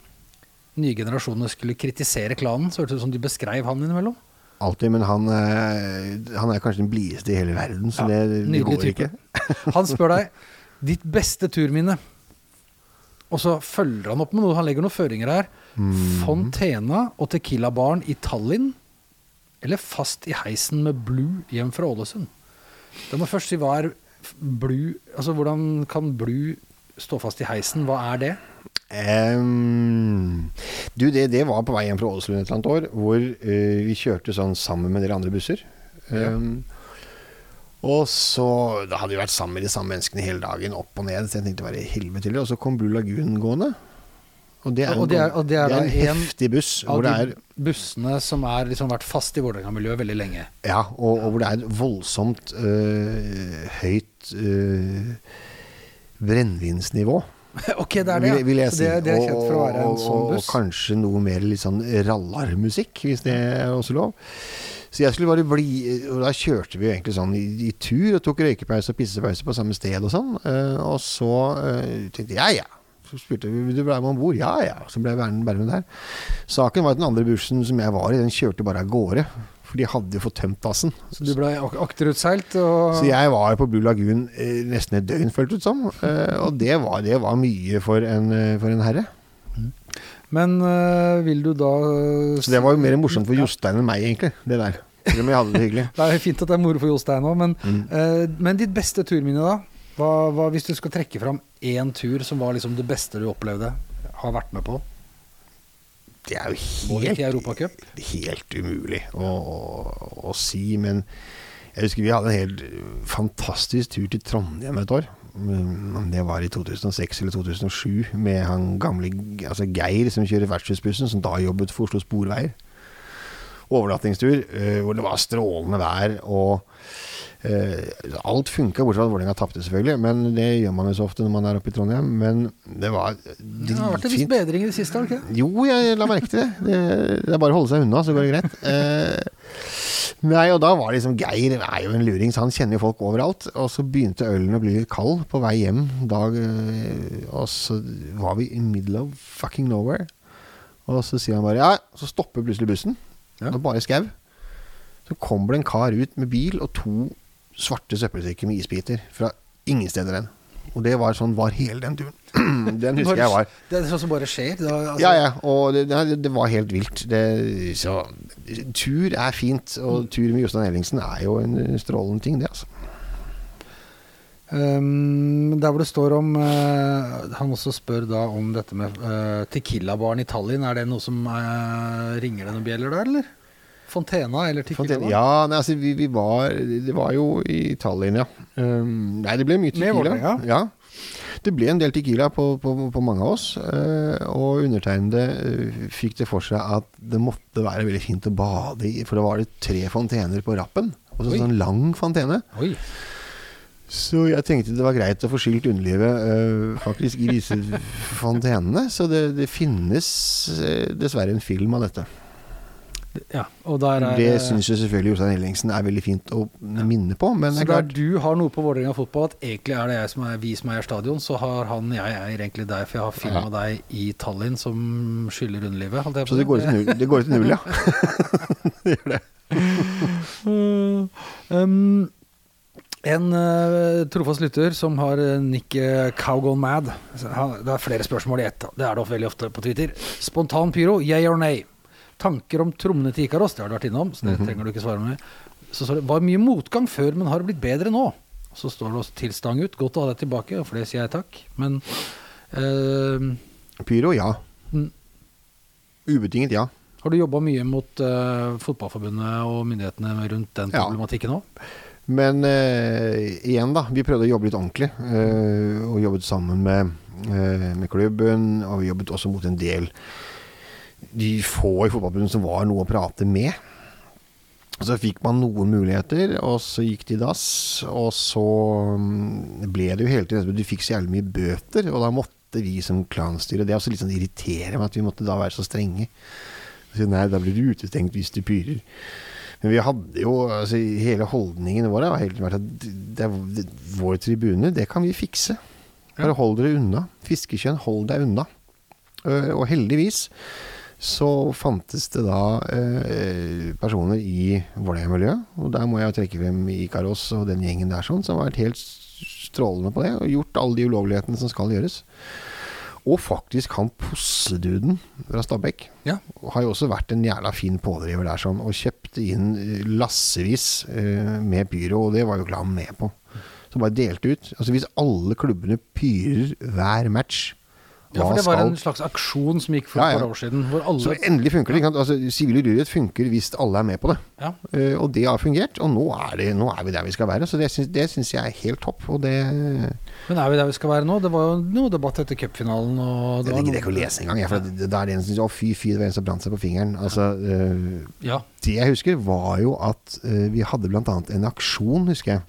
nye generasjonene skulle kritisere klanen, så hørtes det ut som de beskrev han innimellom.
Alltid, men han, er- han er kanskje den blideste i hele verden, så
Ja,
det, det går
type.
ikke.
Han spør deg [laughs] ditt beste turminne. Og så følger han opp med noe, han legger noen føringer her.
Mm.
Fontena og Tequila-baren i Tallinn, eller fast i heisen med Blue hjem fra Ålesund? Da må først si hva er Blue Altså hvordan kan Blue stå fast i heisen? Hva er det?
Em, du, det, det var på vei hjem fra Ålesund et eller annet år, hvor uh, vi kjørte sånn sammen med dere andre busser.
Ja.
Og så Da hadde vi vært sammen med de samme menneskene hele dagen, opp og ned. Så jeg tenkte bare helvete. Og så kom Blue Lagoon gående. Og det er en,
Og det er- og det er
det er en
en
heftig buss
Av de
er
bussene som har liksom vært fast i Vålerenga-miljøet veldig lenge.
Ja, og, og hvor det er et voldsomt øh, høyt øh, brennevinsnivå. [laughs]
ok, det er det.
vil, jeg si.
det, det er kjent for å være en sånn
og, og kanskje noe mer litt sånn rallarmusikk, hvis det er også lov. Så jeg skulle bare bli Og da kjørte vi jo egentlig sånn i, i tur og tok røykepause og pissepause på samme sted og sånn. Uh, og så uh, tenkte jeg ja, ja. Så spurte vi du være med om bord. Ja ja. Så ble jeg værende med der. Saken var at den andre bussen som jeg var i, den kjørte bare av gårde. For de hadde jo fått tømt dassen.
Så du ble akterutseilt og
Så jeg var på Blue Lagoon eh, nesten et døgn, føltes det som. Eh, og det var, det var mye for en, eh, for en herre.
Men øh, vil du da
Så det var jo mer morsomt for Jostein enn meg, egentlig. Det der. Selv om jeg hadde det hyggelig. [laughs]
Det er fint at det er moro for Jostein òg, men,
Mm.
øh, men ditt beste turminne, da? Hva, hva, hvis du skal trekke fram én tur som var liksom det beste du opplevde, har vært med på?
Det er jo helt, helt umulig å, å, å si, men jeg husker vi hadde en helt fantastisk tur til Trondheim et år. Mm, Det var i 2006 eller 2007 med han gamle altså Geir som kjører vertshusbussen, som da jobbet for Oslo Sporveier. Overnattingstur eh, hvor det var strålende vær og alt funka, bortsett fra at Vålerenga tapte, selvfølgelig. Men det gjør man jo så ofte når man er oppe i Trondheim. Men det var
Det har vært en viss bedring i det siste, har det ikke?
Jo, jeg la merke til det. det. Det er bare å holde seg unna, så går det greit. Eh, nei, og da var liksom Geir er jo en luring, så han kjenner jo folk overalt. Og så begynte ølen å bli litt kald på vei hjem dag, eh, og så var vi in middle of fucking nowhere. Og så sier han bare ja, så stopper plutselig bussen.
Ja.
Det er bare skau. Så kommer det en kar ut med bil og to svarte søppelsekker med isbiter fra ingen steder hen. Og det var sånn var hele den turen. [clears throat] den husker jeg var.
Det er sånn som bare skjer. Da, altså,
Ja, ja, og det, det, var helt vilt. Det, så tur er fint, og tur med Jostein Ellingsen er jo en strålende ting, det, altså.
Um, der hvor det står om uh, Han også spør da om dette med uh, Tequila-baren i Tallinn. Er det noe som uh, ringer det noen bjeller der, eller? Fontena eller Tikkila?
Ja, nei, altså, vi, vi var Det var jo i Tallinn, ja. Um, nei, det ble mye
Tikkila.
tequila. Ja. Det ble en del tequila på, på, på mange av oss, Uh, og undertegnede eh, fikk det for seg at det måtte være veldig fint å bade i, for da var det tre fontener på rappen. Og så sånn lang fontene.
Oi.
Så jeg tenkte det var greit å få skylt underlivet øh, faktisk i disse [laughs] fontenene. Så det, det finnes dessverre en film av dette.
Ja,
Det
eh,
syns jo selvfølgelig Jostein Ellingsen er veldig fint å minne på. Men
Så
er
der du har noe på Vålerenga fotball, at egentlig er det jeg som er, vi som eier stadion, så har han jeg eier egentlig deg, for jeg har filma
Ja.
deg i Tallinn som skylder underlivet. jeg
så det går null, det går til null ja. [laughs] [laughs] det gjør det.
Um, en uh, trofast lytter som har uh, Nick uh, Cowgone Mad. Det er flere spørsmål i ett. Det er det veldig ofte på Twitter. Spontan pyro, yeah or nay? Tanker om trommene til Ikaros, det har du vært innom, så det
Mhm.
trenger du ikke svare med. Så står det var mye motgang før, men har det blitt bedre nå? Så står det også til stang ut. Godt å ha deg tilbake, og for det sier jeg takk. Men uh,
Pyro, ja.
Mm.
Ubetinget ja.
Har du jobba mye mot uh, Fotballforbundet og myndighetene rundt den problematikken òg?
Men eh, igjen, da. Vi prøvde å jobbe litt ordentlig. eh, og jobbet sammen med, eh, med klubben. Og vi jobbet også mot en del de få i fotballforbundet som var noe å prate med. Så fikk man noen muligheter, og så gikk de dass. Og så mm, ble det jo hele tiden Du fikk så jævlig mye bøter, og da måtte vi som klanstyre Det er også litt sånn irriterende at vi måtte da være så strenge. Så, nei, da blir du utestengt hvis du pyrer. Men vi hadde jo altså, Hele holdningen vår har helt vært at det er, vår tribune, det kan vi fikse. Bare hold dere unna. Fiskekjønn, hold deg unna. Og heldigvis så fantes det da eh, personer i Vålerenga-miljøet, og der må jeg trekke frem Ikaros og den gjengen der sånn, som har vært helt strålende på det, og gjort alle de ulovlighetene som skal gjøres. Og faktisk han posseduden fra Stabekk
Ja.
har jo også vært en jævla fin pådriver der sånn, og kjøpte inn eh, lassevis eh, med pyro, og det var jo glad med på. Så bare delte ut. Altså Hvis alle klubbene pyrer hver match,
Ja, for det var
skal
en slags aksjon som gikk for
Ja,
et par år siden. Alle
Så endelig funker det. Altså Sivil ulydighet funker hvis alle er med på det.
ja.
Uh, og det har fungert, og nå er, det, nå er vi der vi skal være. Så det syns, jeg er helt topp. Det
Men er vi der vi skal være nå? Det var jo noe debatt etter cupfinalen.
Det gidder jeg
noe-
ikke å lese engang. jeg, For det, det er det en som sier Å, fy, fy, det var en som brant seg på fingeren. Altså, uh,
Ja.
det jeg husker, var jo at uh, vi hadde annet en aksjon, husker jeg.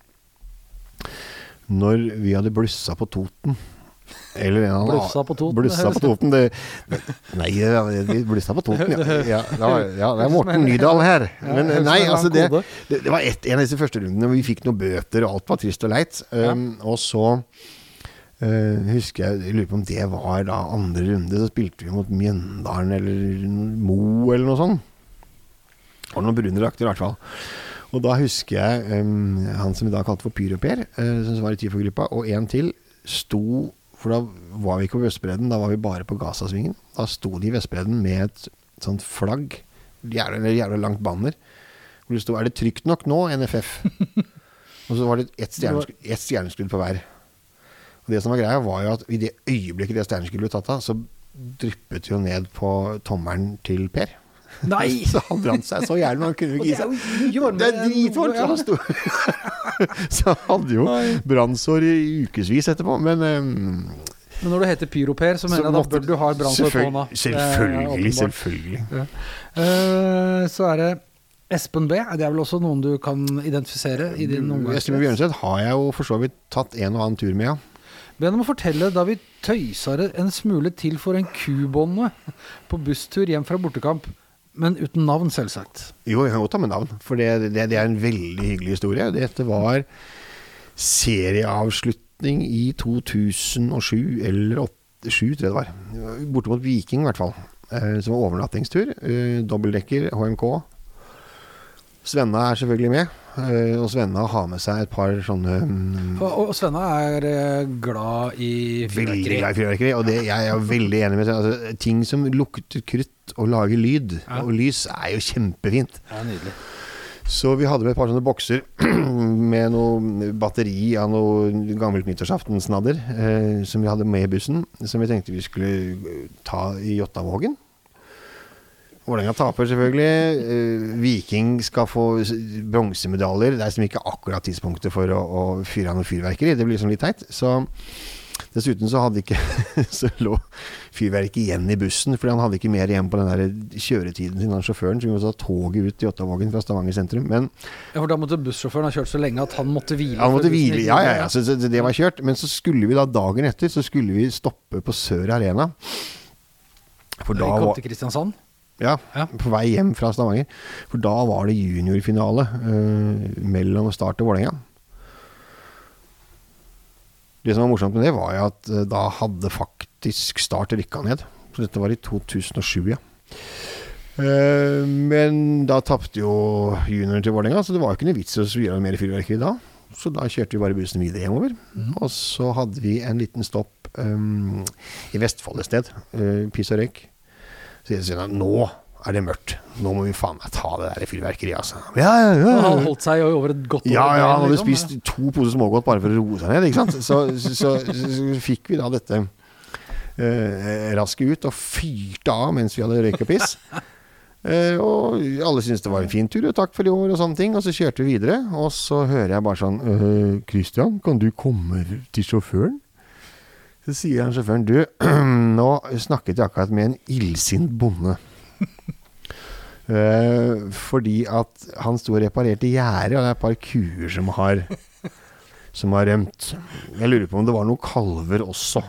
Når vi hadde blussa på Toten. Eller en annen
Blussa på Toten,
Blussa på Toten. Det, nei, vi blussa på Toten, ja. [laughs] ja, ja det er Morten Nydal her. Men nei, altså det, det, det var et, en av disse første rundene hvor vi fikk noen bøter, og alt var trist og leit. Um, Og så Uh, husker jeg, jeg lurer på om det var da andre runde, så spilte vi mot Mjøndalen eller Mo eller noe sånt. Og var noen brunerakter, i hvert fall. Og da husker jeg um, han som vi da kalte for Pyro-Per, eh, som var i TIFO-gruppa, og en til, sto For da var vi ikke på Vestbredden, da var vi bare på Gazasvingen. Da sto de i Vestbredden med et sånt flagg, jævla, eller jævla langt banner, hvor det sto 'Er det trygt nok nå, NFF?' [laughs] og så var det ett stjerneskudd, et stjerneskudd på hver. Og det som var greia, var jo at i det øyeblikket det stjerneskuddet ble tatt av, så dryppet jo ned på tommelen til Per.
Nei! [laughs]
Så han brant seg så jævlig, men han kunne jo ikke gi
det
seg. Det er dritvarmt!
ja. [laughs]
så han sto- Så han hadde jo brannsår i ukevis etterpå. Men um,
Men når du heter Pyroper, så mener jeg da bør du ha brannsår på
selvfølgelig-
hånda. Er
Selvfølgelig,
Ja.
selvfølgelig.
Eh, så er det Espen B. Det er vel også noen du kan identifisere i din
Espen? Bjørnseth har jeg jo for så vidt tatt en og annen tur med, ja.
Be om å fortelle da vi tøysa det en smule til for en kubonde på busstur hjem fra bortekamp. Men uten navn, selvsagt.
Jo, jeg kan godt ta med navn, for det, det, det er en veldig hyggelig historie. Dette var serieavslutning i 2007 eller 2007, tror jeg det var. Borte mot Viking, i hvert fall. Eh, som var overnattingstur. Eh, Dobbeltdekker, HMK. Svenna er selvfølgelig med. eh, og Svenna har med seg et par sånne mm,
Og, og Svenna er eh, glad i
Veldig glad i fyrverkeri, og det, jeg er veldig enig med altså, Ting som lukter krutt og lager lyd
Ja.
og lys, er jo kjempefint.
Ja, nydelig.
Så vi hadde med et par sånne bokser [clears throat] med noe batteri av noe gammelt nyttårsaftensnadder eh, som vi hadde med i bussen, som vi tenkte vi skulle ta i Jottavågen. Vålerenga taper selvfølgelig. Eh, Viking skal få bronsemedaljer. Det er liksom ikke akkurat tidspunktet for å, å fyre av noe fyrverkeri. Det blir liksom litt teit. Så Dessuten så hadde ikke [laughs] Så lå fyrverkeriet igjen i bussen, fordi han hadde ikke mer igjen på den der kjøretiden sin, han sjåføren. Så vi måtte ta toget ut i Jottavågen fra Stavanger sentrum. Men
Ja, for da måtte bussjåføren ha kjørt så lenge at han måtte hvile.
han måtte hvile. Ja, ja, ja. Så, så det var kjørt. Men så skulle vi da dagen etter Så skulle vi stoppe på Sør Arena. For
Vi
da
kom
var
til Kristiansand.
Ja,
Ja.
på vei hjem fra Stavanger. For da var det juniorfinale eh, mellom Start og Vålerenga. Det som var morsomt med det, var jo at eh, da hadde faktisk Start rykka ned. Så dette var i 2007, ja. Eh, men da tapte jo junioren til Vålerenga, så det var jo ikke noe vits i å gjøre mer fyrverkeri da. Så da kjørte vi bare bussen videre hjemover. Og så hadde vi en liten stopp um, i Vestfold et sted. Uh, Piss og røyk. Så sier nå er det mørkt. Nå må vi faen meg ta det der fyrverkeriet, altså. Ja, ja, ja.
Han hadde holdt seg over et godt år.
Ja, ja, han hadde
liksom.
spist to poser smågodt bare for å roe seg ned, ikke sant. Så, så, så, så fikk vi da dette eh, raske ut og fyrte av mens vi hadde røykepiss. Eh, og alle syntes det var en fin tur, og takk for i år og sånne ting. Og så kjørte vi videre, og så hører jeg bare sånn «Øh, Christian, kan du komme til sjåføren? Så sier han sjåføren Du, [clears throat] nå snakket jeg akkurat med en illsint bonde. [laughs] Eh, fordi at han sto og reparerte gjerdet, og det er et par kuer som har som har rømt. Jeg lurer på om det var noen kalver også.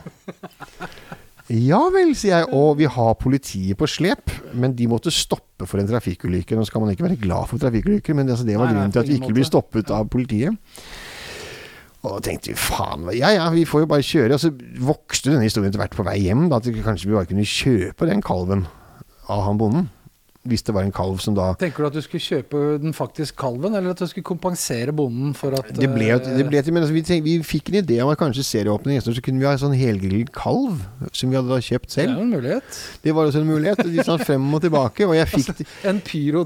Ja vel, sier jeg. Og vi har politiet på slep, men de måtte stoppe for en trafikkulykke. Nå skal man ikke være glad for trafikkulykker, men altså, det var grunnen til at vi ikke blir stoppet av politiet. Og da tenkte vi faen, ja ja, vi får jo bare kjøre. Og så vokste denne historien etter hvert på vei hjem. Da, at vi kanskje vi bare kunne kjøpe den kalven av han bonden. Hvis det var en kalv som da
Tenker du at du skulle kjøpe den faktisk kalven, eller at du skulle kompensere bonden for at
Det ble,
eh,
det ble til, men altså, vi, tenk, vi fikk en idé om at kanskje serieåpning neste år, så kunne vi ha en sånn helgrillet kalv. Som vi hadde da kjøpt
Det er
selv.
en mulighet.
Det var også en mulighet. De sa frem og tilbake. Og jeg fikk
Altså, en pyro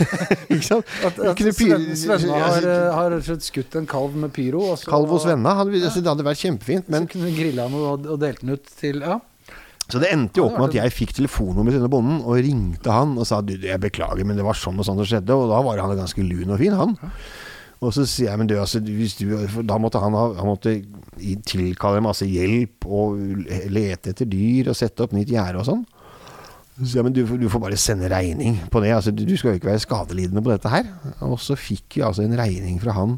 [laughs]
Ikke sant?
At, at Sven, Svenna har, eh, har skutt en kalv med pyro. Og så,
Kalv hos venna. Hadde vi, altså, det hadde vært kjempefint. Men,
så kunne vi grille han og, og delt den ut til Ja.
Så det endte jo opp med at jeg fikk telefonnummer til bonden, og ringte han og sa du, jeg beklager, men det var sånn og sånn som skjedde. Og da var han ganske lun og fin, han. Og så sier jeg, men du, altså, du, da måtte han, ha, han måtte tilkalle masse hjelp og lete etter dyr og sette opp nytt gjerde og sånn. Så jeg, men du, du får bare sende regning på det. Altså, du, skal jo ikke være skadelidende på dette her. Og så fikk vi altså en regning fra han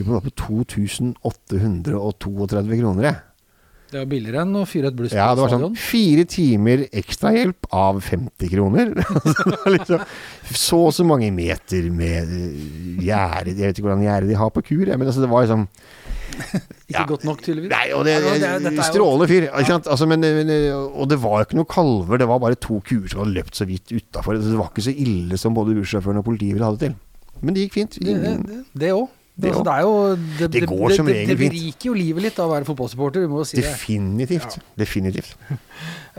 på 2832 kroner. Jeg.
Det var billigere enn å fyre et bluss
Ja, det
på
var sånn
stadion.
fire timer ekstrahjelp av 50 kroner. [laughs] Liksom, så og så mange meter med eh, gjerde Jeg vet ikke hvordan gjerde de har på kur, men altså, det var liksom
Ikke godt nok, tydeligvis.
Nei, og det,
Ja, det er
Strålende fyr. Ja. Altså, men, men, og det var jo ikke noen kalver, det var bare to kuer som hadde løpt så vidt utafor. Det var ikke så ille som både bussjåføren og politiet ville ha det til. Men det gikk fint.
Det-
Ingen,
det- Det òg.
Det
Altså, det jo Det,
Det går som regel
fint. det beriker jo livet litt av å være fotballsupporter, vi må si Definitivt. det.
definitivt. Definitivt.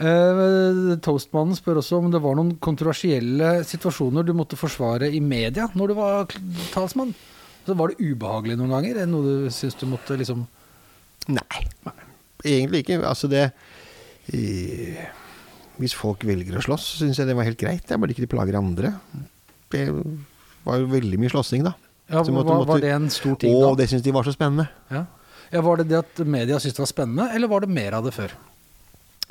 uh, [laughs] Toastmannen spør også om det var noen kontroversielle situasjoner du måtte forsvare i media når du var talsmann. Så Var det ubehagelig noen ganger? Er noe du syns du måtte liksom
Nei, egentlig ikke. Altså det uh, Hvis folk velger å slåss, syns jeg det var helt greit. Det er bare ikke de plager andre. Det var jo veldig mye slåssing, da.
Ja,
måtte-
var, var det en stor ting
Og
da?
det syntes de var så spennende.
Ja. ja, Var det det at media syntes det var spennende, eller var det mer av det før?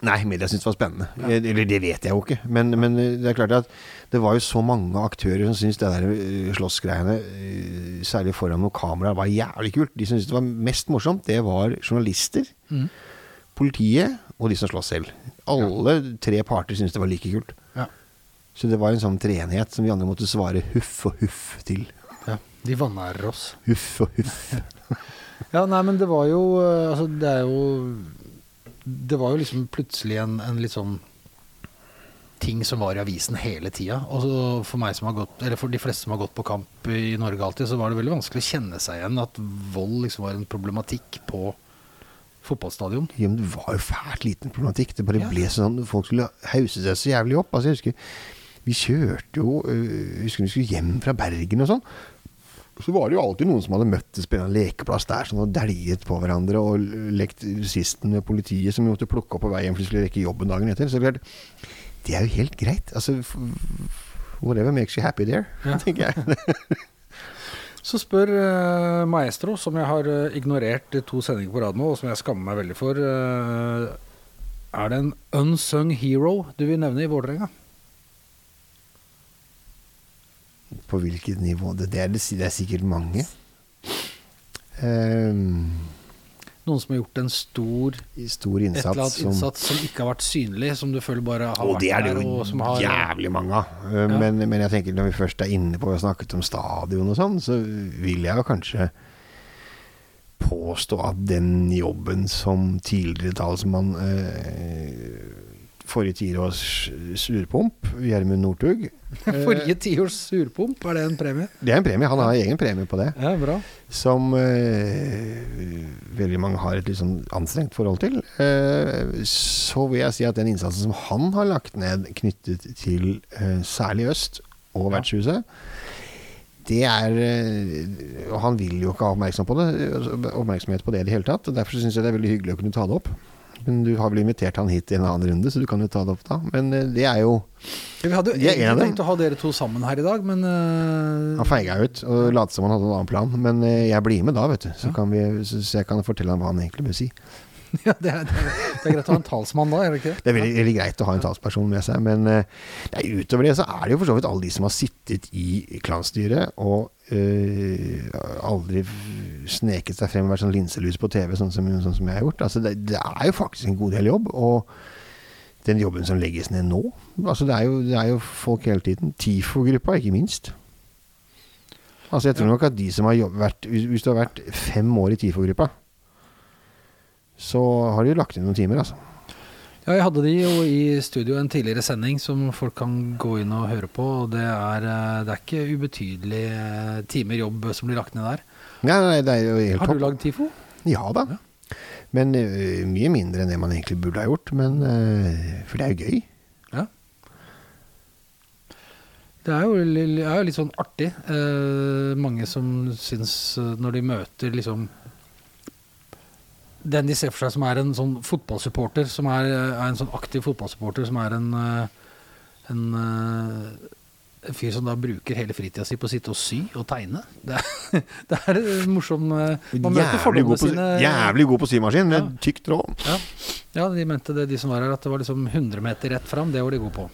Nei, media syntes det var spennende. Ja. Eller det vet jeg jo ikke. Men, men eh, det er klart at det var jo så mange aktører som syntes det der eh, slåssgreiene, eh, særlig foran noen kameraer, var jævlig kult. De som syntes det var mest morsomt, det var journalister,
Mm.
politiet og de som slåss selv. Alle tre parter syntes det var like kult.
Ja.
Så det var en sånn treenighet som vi andre måtte svare huff og huff til.
De vanærer oss.
Huff og huff. [laughs]
Ja, nei, men det var jo eh, Altså, det er jo Det var jo liksom plutselig en, en litt sånn ting som var i avisen hele tida. Og så for meg som har gått Eller for de fleste som har gått på kamp i Norge alltid, så var det veldig vanskelig å kjenne seg igjen at vold liksom var en problematikk på fotballstadion.
Ja, men det var jo fælt liten problematikk. Det bare
Ja.
ble sånn Folk skulle hause seg så jævlig opp. Altså, jeg husker Vi kjørte jo øh, husker vi skulle hjem fra Bergen og sånn. Så var det jo alltid noen som hadde møttes på en lekeplass der sånn, og dæljet på hverandre og lekt sisten med politiet som vi måtte plukke opp på vei hjem for de skulle rekke jobben dagen etter. Så det klart, det er jo helt greit. Altså Whatever makes you happy there,
Ja. [laughs]
tenker jeg. [laughs]
Så spør uh, Maestro, som jeg har eh, ignorert i to sendinger på rad nå, og som jeg skammer meg veldig for Uh, Er det en unsung hero du vil nevne i Vålerenga?
På hvilket nivå? Det, det, er, det er sikkert mange. Um,
Noen som har gjort en stor
stor innsats som
innsats som ikke har vært synlig, som du føler bare har
Og
vært
det er det jo
har
jævlig mange av. Uh, Men, men jeg tenker når vi først er inne på og snakket om stadion og sånn, så vil jeg jo kanskje påstå at den jobben som tidligere talsmann uh, forrige tiårs surpomp, Gjermund Northug [laughs]
Forrige tiårs surpomp, er det en premie?
Det er en premie. Han har egen premie på det.
Ja, bra.
Som eh, veldig mange har et litt sånn anstrengt forhold til. Eh, så vil jeg si at den innsatsen som han har lagt ned knyttet til eh, særlig øst og vertshuset, det er eh, Og han vil jo ikke ha oppmerksomhet på det, oppmerksomhet på det i det hele tatt. Derfor syns jeg det er veldig hyggelig å kunne ta det opp. Men du har vel invitert han hit i en annen runde, så du kan jo ta det opp da. Men eh, det er jo
Vi hadde jo egentlig tenkt å ha dere to sammen her i dag, men uh...
Han feiga ut og lot som han hadde en annen plan. Men eh, jeg blir med da, vet du. Så, kan vi, så jeg kan fortelle ham hva han egentlig bør si. [laughs]
ja, det, er, det, er, greit å ha en talsmann da, er det ikke det?
Det er veldig, veldig greit å ha en talsperson med seg, men eh, nei, utover det så er det jo for så vidt alle de som har sittet i klanstyret og eh, aldri sneket seg frem og vært sånn linselus på TV, sånn som, sånn som jeg har gjort. Altså, det, det er jo faktisk en god del jobb. og den jobben som legges ned nå altså det, er jo, det er jo folk hele tiden. TIFO-gruppa, ikke minst. Altså Jeg tror nok at de som har jobb, vært hvis du har vært fem år i TIFO-gruppa, så har de jo lagt inn noen timer, altså.
Ja, jeg hadde de jo i studio en tidligere sending som folk kan gå inn og høre på. og Det er, eh, det er ikke ubetydelige eh, timer jobb som blir lagt ned der.
Nei, nei, det er jo helt
Har du lagd TIFO?
Ja da. Men ø, mye mindre enn det man egentlig burde ha gjort. Men, ø, for det er jo gøy.
Ja. Det er jo, er jo litt sånn artig. Eh, mange som syns eh, når de møter liksom Den de ser for seg som er en sånn fotballsupporter, som er, er en sånn aktiv fotballsupporter, som er en eh, en, eh, en fyr som da bruker hele fritida si på å sitte og sy og tegne. Det er, [laughs] det er en morsom eh, Man møter fordommene sine
jævlig god på symaskin med
Ja.
tykk tråd.
Ja. ja, de mente det, de som var her, at det var liksom 100 meter rett fram. Det var de gode på.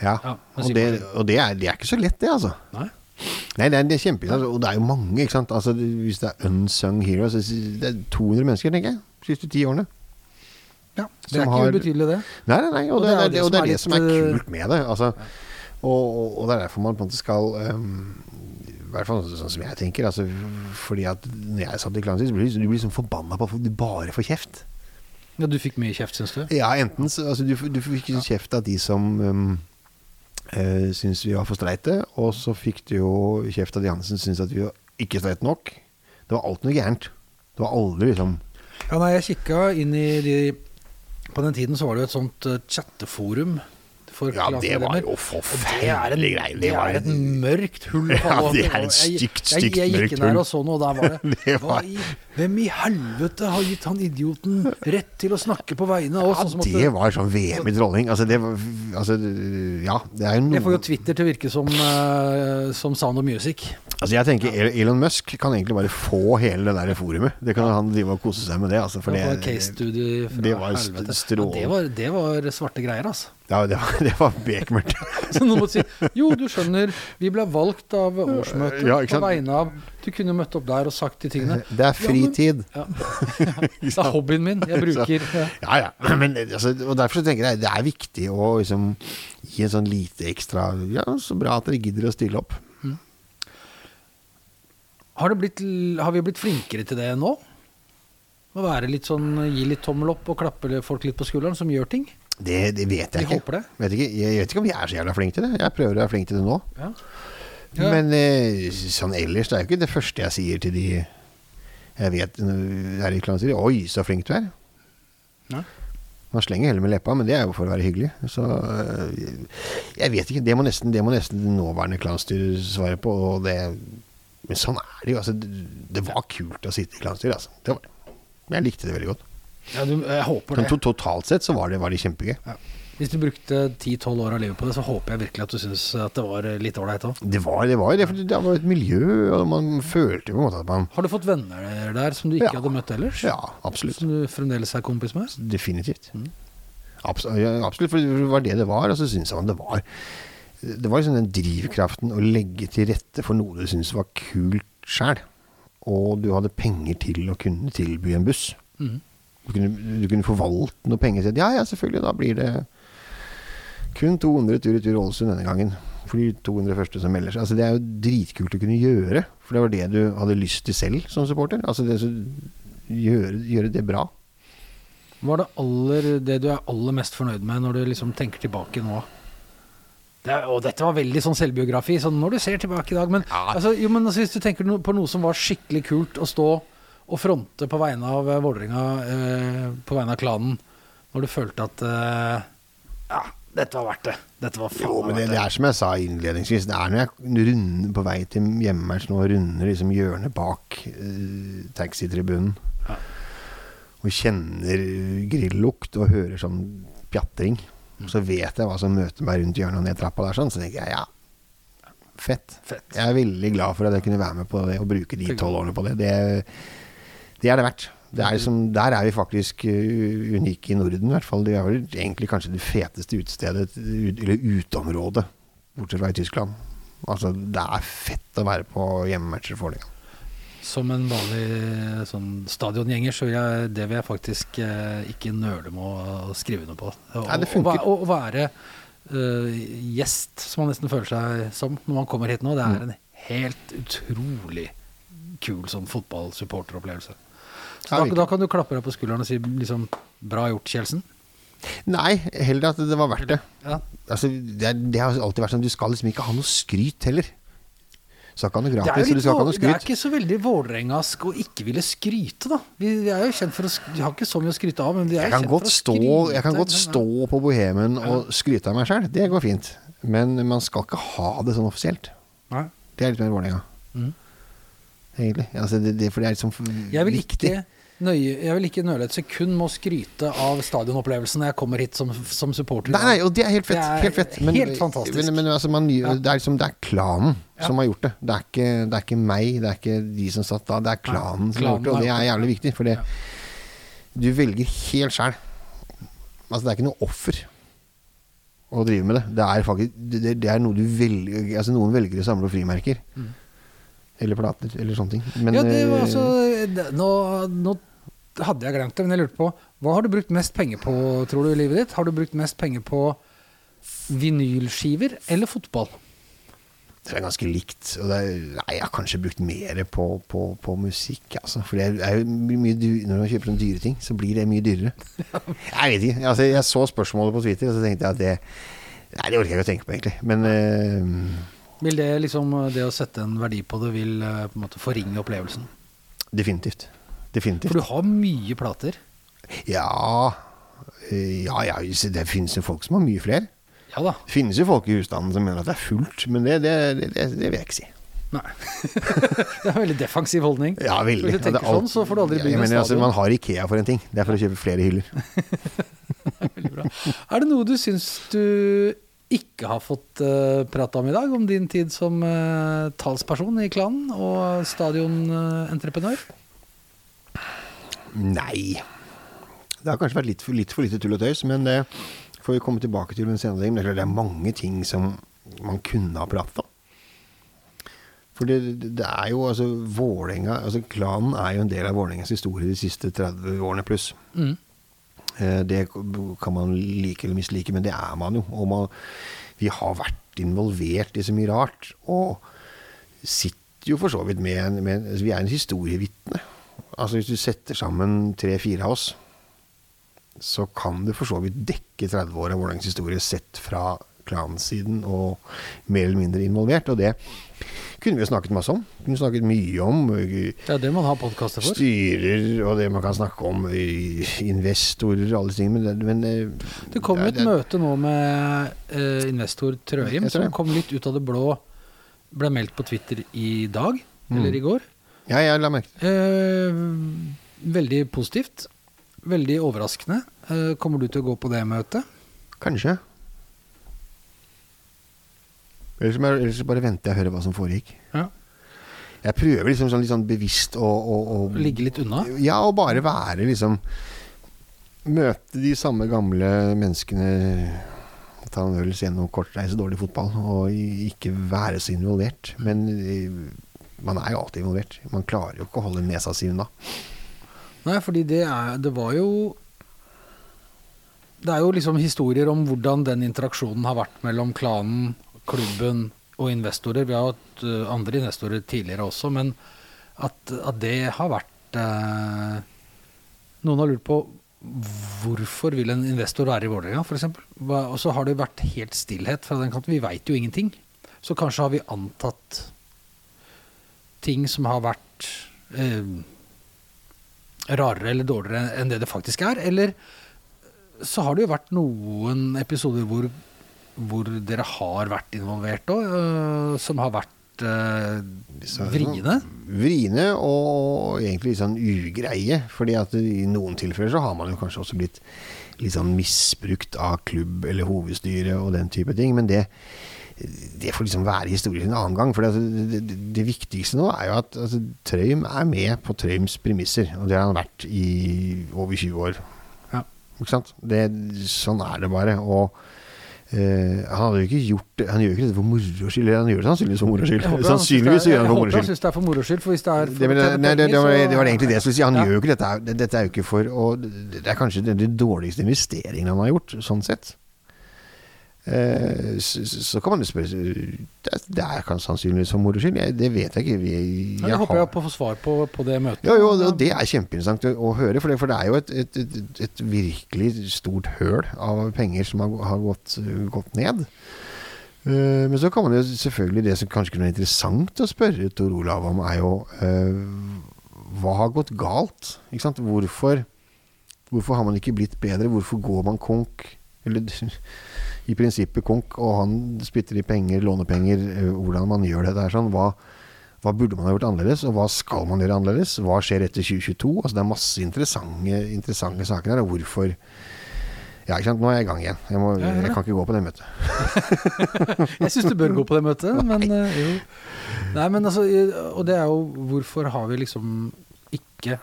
Ja.
Ja,
og det, og det, er, det er ikke så lett, det, altså.
Nei?
Nei, det er, det er kjempeinteressant. Og det er jo mange, ikke sant. Altså, hvis det er unsung heroes Det er 200 mennesker, tenker jeg, de siste ti årene.
Ja, det er ikke
har-
ubetydelig, det.
Nei, nei, nei, og,
Og
det,
det er
det, og det er det
litt,
som er
eh,
kult med det. Altså, og, og, og det er derfor man på en måte skal um, I hvert fall sånn som jeg tenker. Altså, fordi at når jeg satt i klanen, så blir du du blir liksom forbanna på at du bare får kjeft.
Ja, Du fikk mye kjeft, syns du?
Ja, enten så altså, du, du fikk kjeft av de som um, uh, syntes vi var for streite, og så fikk du jo kjeft av de som syntes at vi var ikke streite nok. Det var alltid noe gærent. Det var aldri liksom
Ja, nei, jeg kikka inn i de På den tiden så var det jo et sånt eh, chatteforum
Ja, det var jo
Og det er, en,
forferdelig greier.
det er et mørkt hull
Ja, det er et
stygt,
stygt,
jeg-
hull
Jeg gikk inn der og så noe, og der var det, [laughs]
Det
hva
var-
i, Hvem i helvete har gitt han idioten rett til å snakke på vegne av oss?
Ja,
Sånn
det var sånn vemig dronning. Altså, det var Altså, ja, det er jo noe
Jeg får jo Twitter til å virke som, uh, som Sound of Music.
Altså jeg tenker El- Elon Musk kan egentlig bare få hele det der forumet. Det kan han drive og kose seg med det. Altså, for
Det
det, det var
helvete.
strål-
Ja, det, var, det var svarte greier, altså.
ja, det var, det var bekmørkt. [laughs]
Så noen måtte si Jo, du skjønner, vi ble valgt av årsmøtet
Ja,
på vegne av Du kunne møtt opp der og sagt de tingene. [laughs]
Det er fritid.
Ja. [laughs] [laughs] Det er hobbyen min. Jeg bruker ja.
Ja, ja. [clears throat] Men, altså, og derfor så tenker jeg det er viktig å liksom gi en sånn lite ekstra Ja, så bra at dere gidder å stille opp.
har, det blitt, har vi blitt flinkere til det nå? Å være litt sånn, gi litt tommel opp og klappe folk litt på skulderen, som gjør ting?
Det, det vet jeg
Vi
ikke.
håper det.
Vet ikke. Jeg vet ikke om vi er så jævla flinke til det. Jeg prøver å være flink til det nå.
Ja. Ja.
Men eh, sånn ellers, det er jo ikke det første jeg sier til de jeg vet er i klanen. sier Oi, så flink du er.
Nei.
Man slenger heller med leppa, men det er jo for å være hyggelig. Så eh, jeg vet ikke. Det må nesten, det må nesten nåværende klanstyre svare på. Og det, men sånn er det jo. Altså, det, var kult å sitte i klanstyret. Altså. Det var. Jeg likte det veldig godt.
Ja, du, jeg håper
Men
det.
Men totalt sett så var det, var det kjempegøy.
Ja. Hvis du brukte 10-12 år av livet på det, så håper jeg virkelig at du syns at det var litt ålreit òg.
Det var det, var det, var et miljø, og man følte jo på en måte at man
Har du fått venner der som du ikke
Ja.
hadde møtt ellers?
Ja, absolutt.
Som du fremdeles er kompis med?
Definitivt.
Mm.
Abs ja, absolutt, for det var det det var. Og så syns jeg det var Det var liksom den drivkraften å legge til rette for noe du syntes var kult sjæl. Og du hadde penger til å kunne tilby en buss.
Mm.
Du kunne, du kunne forvalte noe penger. til. ja, ja, selvfølgelig, da blir det kun 200 tur-retur Ålesund denne gangen. For de 200 første som melder seg. Altså, det er jo dritkult å kunne gjøre. For det var det du hadde lyst til selv som supporter. Altså det, gjøre, gjøre det bra.
Hva er det, aller, det du er aller mest fornøyd med når du liksom tenker tilbake nå? Det er, og dette var veldig sånn selvbiografi, sånn når du ser tilbake i dag. Men,
Ja.
altså, jo, men altså, hvis du tenker på noe som var skikkelig kult å stå og fronte på vegne av eh, Vålerenga, eh, på vegne av klanen, når du følte at eh, Ja, dette var verdt det. Dette var faen
Jo, men det, det er som jeg sa innledningsvis. Det er når jeg runder på vei til hjemmematchen og runder liksom hjørnet bak uh, taxitribunen.
Ja.
og kjenner grillukt og hører sånn pjatring, så vet jeg hva som møter meg rundt hjørnet og ned trappa der, sånn. Så tenker jeg ja, fett.
Fett.
Jeg er veldig glad for at jeg kunne være med på det og bruke de tolv årene på det. Det, det er det verdt. Det er liksom, der er vi faktisk uh, unike i Norden, i hvert fall. Det er vel egentlig kanskje det feteste utestedet, ut- eller uteområdet, bortsett fra i Tyskland. Altså, det er fett å være på hjemmematcher for det.
Som en vanlig sånn stadiongjenger, så vil jeg, det vil jeg faktisk eh, ikke nøle med å skrive noe på. Å-
Nei, det funker.
Å, være uh, gjest, som man nesten føler seg som når man kommer hit nå, det
Mm.
er en helt utrolig kul sånn fotballsupporteropplevelse. Da, da kan du klappe deg på skulderen og si liksom Bra gjort, Kjeldsen.
Nei, heller at det var verdt det.
Ja.
Altså, det, det har alltid vært sånn, du skal liksom ikke ha noe skryt heller. Gratis,
Det er, litt, det er ikke så veldig vålerengask å ikke ville skryte, da. Vi, vi er jo kjent for å skryte, har ikke så mye å skryte av, men vi er
Jeg kan
kjent
godt
for å
stå,
skryte.
jeg kan godt stå på Bohemen og skryte av meg sjøl, det går fint. Men man skal ikke ha det sånn offisielt.
Nei.
Det er litt mer Vålerenga,
Mm.
Egentlig. Altså, det, det, for det er liksom
Jeg vil
viktig.
ikke nøye, jeg vil ikke nøle et sekund med å skryte av stadionopplevelsen når jeg kommer hit som, som supporter.
Nei, nei, og det er helt fett.
Er
helt fett. Men,
helt fantastisk.
Men, men altså, man, det, er liksom, det er klanen
Ja.
som har gjort det. Det er, ikke, det er ikke meg, det er ikke de som satt da. Det er klanen som har gjort det, og det er jævlig viktig. For det,
Ja.
du velger helt sjæl. Altså, det er ikke noe offer å drive med det. Det er faktisk det, det- det er noe du velger Altså, noen velger å samle frimerker.
Mm.
Eller plater, eller sånne ting. Men
ja, det var
eh,
altså nå, nå hadde jeg glemt det, men jeg lurte på Hva har du brukt mest penger på, tror du, i livet ditt? Har du brukt mest penger på vinylskiver eller fotball?
Det er ganske likt. Og er, nei, jeg har kanskje brukt mer på, på, på musikk, altså. For det er jo mye dy- når man kjøper sånne dyre ting, så blir det mye dyrere. [laughs] Jeg vet ikke. Altså, jeg så spørsmålet på Twitter, og så tenkte jeg at det Nei, det orker jeg ikke å tenke på, egentlig. Men eh,
Vil det liksom det å sette en verdi på det, vil eh, på en måte forringe opplevelsen?
definitivt. Definitivt.
For du har mye plater.
Ja eh, Ja, ja, det finnes jo folk som har mye flere.
Ja da.
Det finnes jo folk i husstanden som mener at det er fullt, men det, det, det, det, det vil jeg ikke si.
Nei. [laughs] det er en veldig defensiv holdning.
Ja, veldig.
Hvis du tenker
er alt-
sånn, så får du aldri
Ja,
bli
jeg
med
mener, altså. Man har Ikea for en ting. Det er for å kjøpe flere hyller. [laughs]
Veldig bra. Er det noe du syns du ikke har fått uh, prate om i dag, om din tid som uh, talsperson i klanen og stadionentreprenør?
Nei. Det har kanskje vært litt for, litt for lite tull og tøys, men det får vi komme tilbake til ved en senere dag. Det er mange ting som man kunne ha pratet om. For det, det er jo altså Vålerenga altså Klanen er jo en del av Vålerengas historie de siste 30 årene pluss.
Mm.
Eh, Det kan man like eller mislike, men det er man jo. Og man, vi har vært involvert i så mye rart. Og sitter jo for så vidt med, en- med en- altså Vi er en historievitne. Altså Hvis du setter sammen tre-fire av oss, så kan du for så vidt dekke 30 år av Vålerengas historie sett fra klansiden og mer eller mindre involvert. Og det kunne vi jo snakket masse om. Kunne snakket mye om. eh,
Det er det man har podkaster for.
styrer og det man kan snakke om, investorer og alle ting. Men, det- men eh,
Det kom
det
et
det
møte nå med uh, investor Trøim, som kom litt ut av det blå. Ble meldt på Twitter i dag, eller
Mm.
i går.
Ja, jeg la merke til
uh, veldig positivt. Veldig overraskende. Kommer du til å gå på det møtet?
Kanskje. Ellers, ellers bare venter jeg og hører hva som foregikk.
Ja.
Jeg prøver liksom sånn, litt sånn bevisst å, å, å
Ligge litt unna?
Ja, og bare være liksom Møte de samme gamle menneskene Ta en øl, se noe kortreise, dårlig fotball, og ikke være så involvert. Men eh, man er jo alltid involvert. Man klarer jo ikke å holde nesa si unna.
Nei, fordi det er Det var jo Det er jo liksom historier om hvordan den interaksjonen har vært mellom klanen, klubben og investorer. Vi har hatt eh, andre investorer tidligere også, men at, at det har vært eh, Noen har lurt på hvorfor vil en investor være i Vålerenga, f.eks. Og så har det vært helt stillhet fra den kanten. Vi veit jo ingenting. Så kanskje har vi antatt ting som har vært eh, rarere eller dårligere enn det det faktisk er. Eller så har det jo vært noen episoder hvor, hvor dere har vært involvert òg, som har vært eh, vriene.
vriene og egentlig litt sånn ugreie. fordi at i noen tilfeller så har man jo kanskje også blitt litt sånn misbrukt av klubb eller hovedstyre og den type ting. Men det, det får liksom være historien en annen gang. For det, det, det, viktigste nå er jo at altså, Trøym er med på Trøyms premisser. Og det har han vært i over 20 år.
Ja.
Ikke sant? Det, sånn er det bare. Og eh, han ikke gjort det Han gjør ikke dette for moro skyld. Han gjør det sannsynligvis for moro skyld. Sannsynligvis gjør han for moro
Jeg håper han syns det er for moro skyld, for hvis det er
Det, men, nei, det, det, var, det var egentlig det jeg skulle si. Han
Ja.
gjør jo ikke dette. Dette er jo ikke for å Det er kanskje den dårligste investeringen han har gjort, sånn sett. Eh, så, så kan man jo spørre Det, det er kanskje sannsynligvis for moro skyld. Jeg- Det vet jeg ikke. Vi,
Ja, det håper jeg på å få svar på på det møtet.
jo, jo, og det er kjempeinteressant å, å høre, for det, for det er jo et, et, et, et virkelig stort høl av penger som har, har gått, gått ned. Uh, men så kan man jo selvfølgelig Det som kanskje kunne være interessant å spørre Tor Olav om, er jo uh, Hva har gått galt? Ikke sant? Hvorfor, hvorfor har man ikke blitt bedre? Hvorfor går man konk? Eller i prinsippet konk, og han spytter i penger, lånepenger, eh, hvordan man gjør det der sånn. Hva, hva burde man ha gjort annerledes, og hva skal man gjøre annerledes? Hva skjer etter 2022? Altså Det er masse interessante, interessante saker her. Og hvorfor Ja, ikke sant. Nå er jeg i gang igjen. Jeg, må, jeg kan ikke gå på det møtet. [laughs]
Jeg syns du bør gå på det møtet, [laughs] men eh, jo. Nei, men altså Og det er jo hvorfor har vi liksom ikke,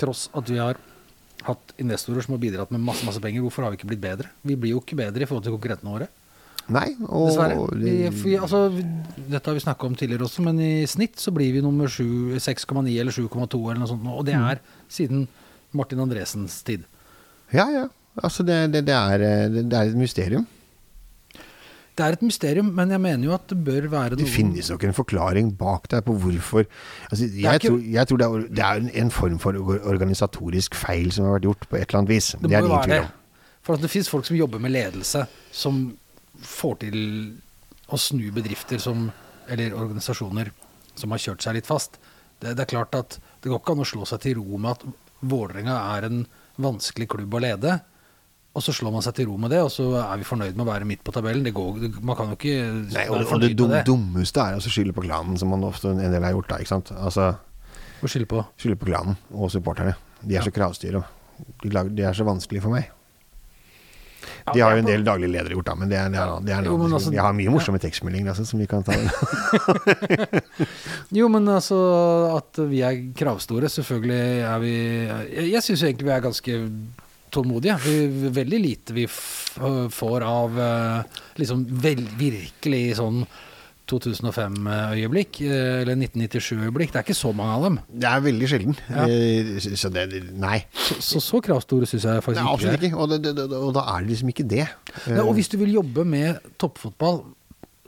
tross at vi har hatt investorer som har bidratt med masse masse penger, hvorfor har vi ikke blitt bedre? Vi blir jo ikke bedre i forhold til konkurrentene våre.
Nei, og
Dessverre. Vi, vi, altså, dette har vi snakka om tidligere også, men i snitt så blir vi nummer 6,9 eller 7,2 eller noe sånt. Og det
Mm.
er siden Martin Andresens tid.
Ja, ja. Altså, det, det, det, er, eh, det, det er et mysterium.
Det er et mysterium, men jeg mener jo at det bør være noe
Det
finnes
finnes nok en forklaring bak der på hvorfor altså, jeg,
ikke-
tror, jeg tror det er, det er en- form for organisatorisk feil som har vært gjort på et eller annet vis.
Det
Det,
må
er
jo
det ingen
være
tvil
det.
om.
For at det finnes folk som jobber med ledelse, som får til å snu bedrifter som, eller organisasjoner som har kjørt seg litt fast. Det, det er klart at det går ikke an å slå seg til ro med at Vålerenga er en vanskelig klubb å lede. Og så slår man seg til ro med det, og så er vi fornøyd med å være midt på tabellen. Det går, det, man kan jo ikke
Nei, og, og det dum,
det.
dummeste er å skylde på klanen, som man ofte en del har gjort. da, ikke sant? Altså,
Å skylde på.
Skylde på klanen og supporterne. De er så kravstyre. De, de er så vanskelig for meg. De har jo en del daglige ledere gjort, da, men det er, det er, det er
Jo, altså-
Jeg har mye morsomme tekstmeldinger altså, som vi kan ta. [laughs]
Jo, men altså at vi er kravstore, selvfølgelig er vi Jeg, jeg syns egentlig vi er ganske tålmodige. Vi, veldig lite vi f får av eh, liksom vel, virkelig sånn 2005-øyeblikk, eh, eller 1997-øyeblikk. Det er ikke så mange av dem.
Det er veldig sjelden.
Ja.
Eh, Så det Nei.
Så, så, så kravstore syns jeg
Nei
faktisk ikke
absolutt
vi er.
ikke. Og, det, det, det, og da er det liksom ikke det.
Nei, og hvis du vil jobbe med toppfotball,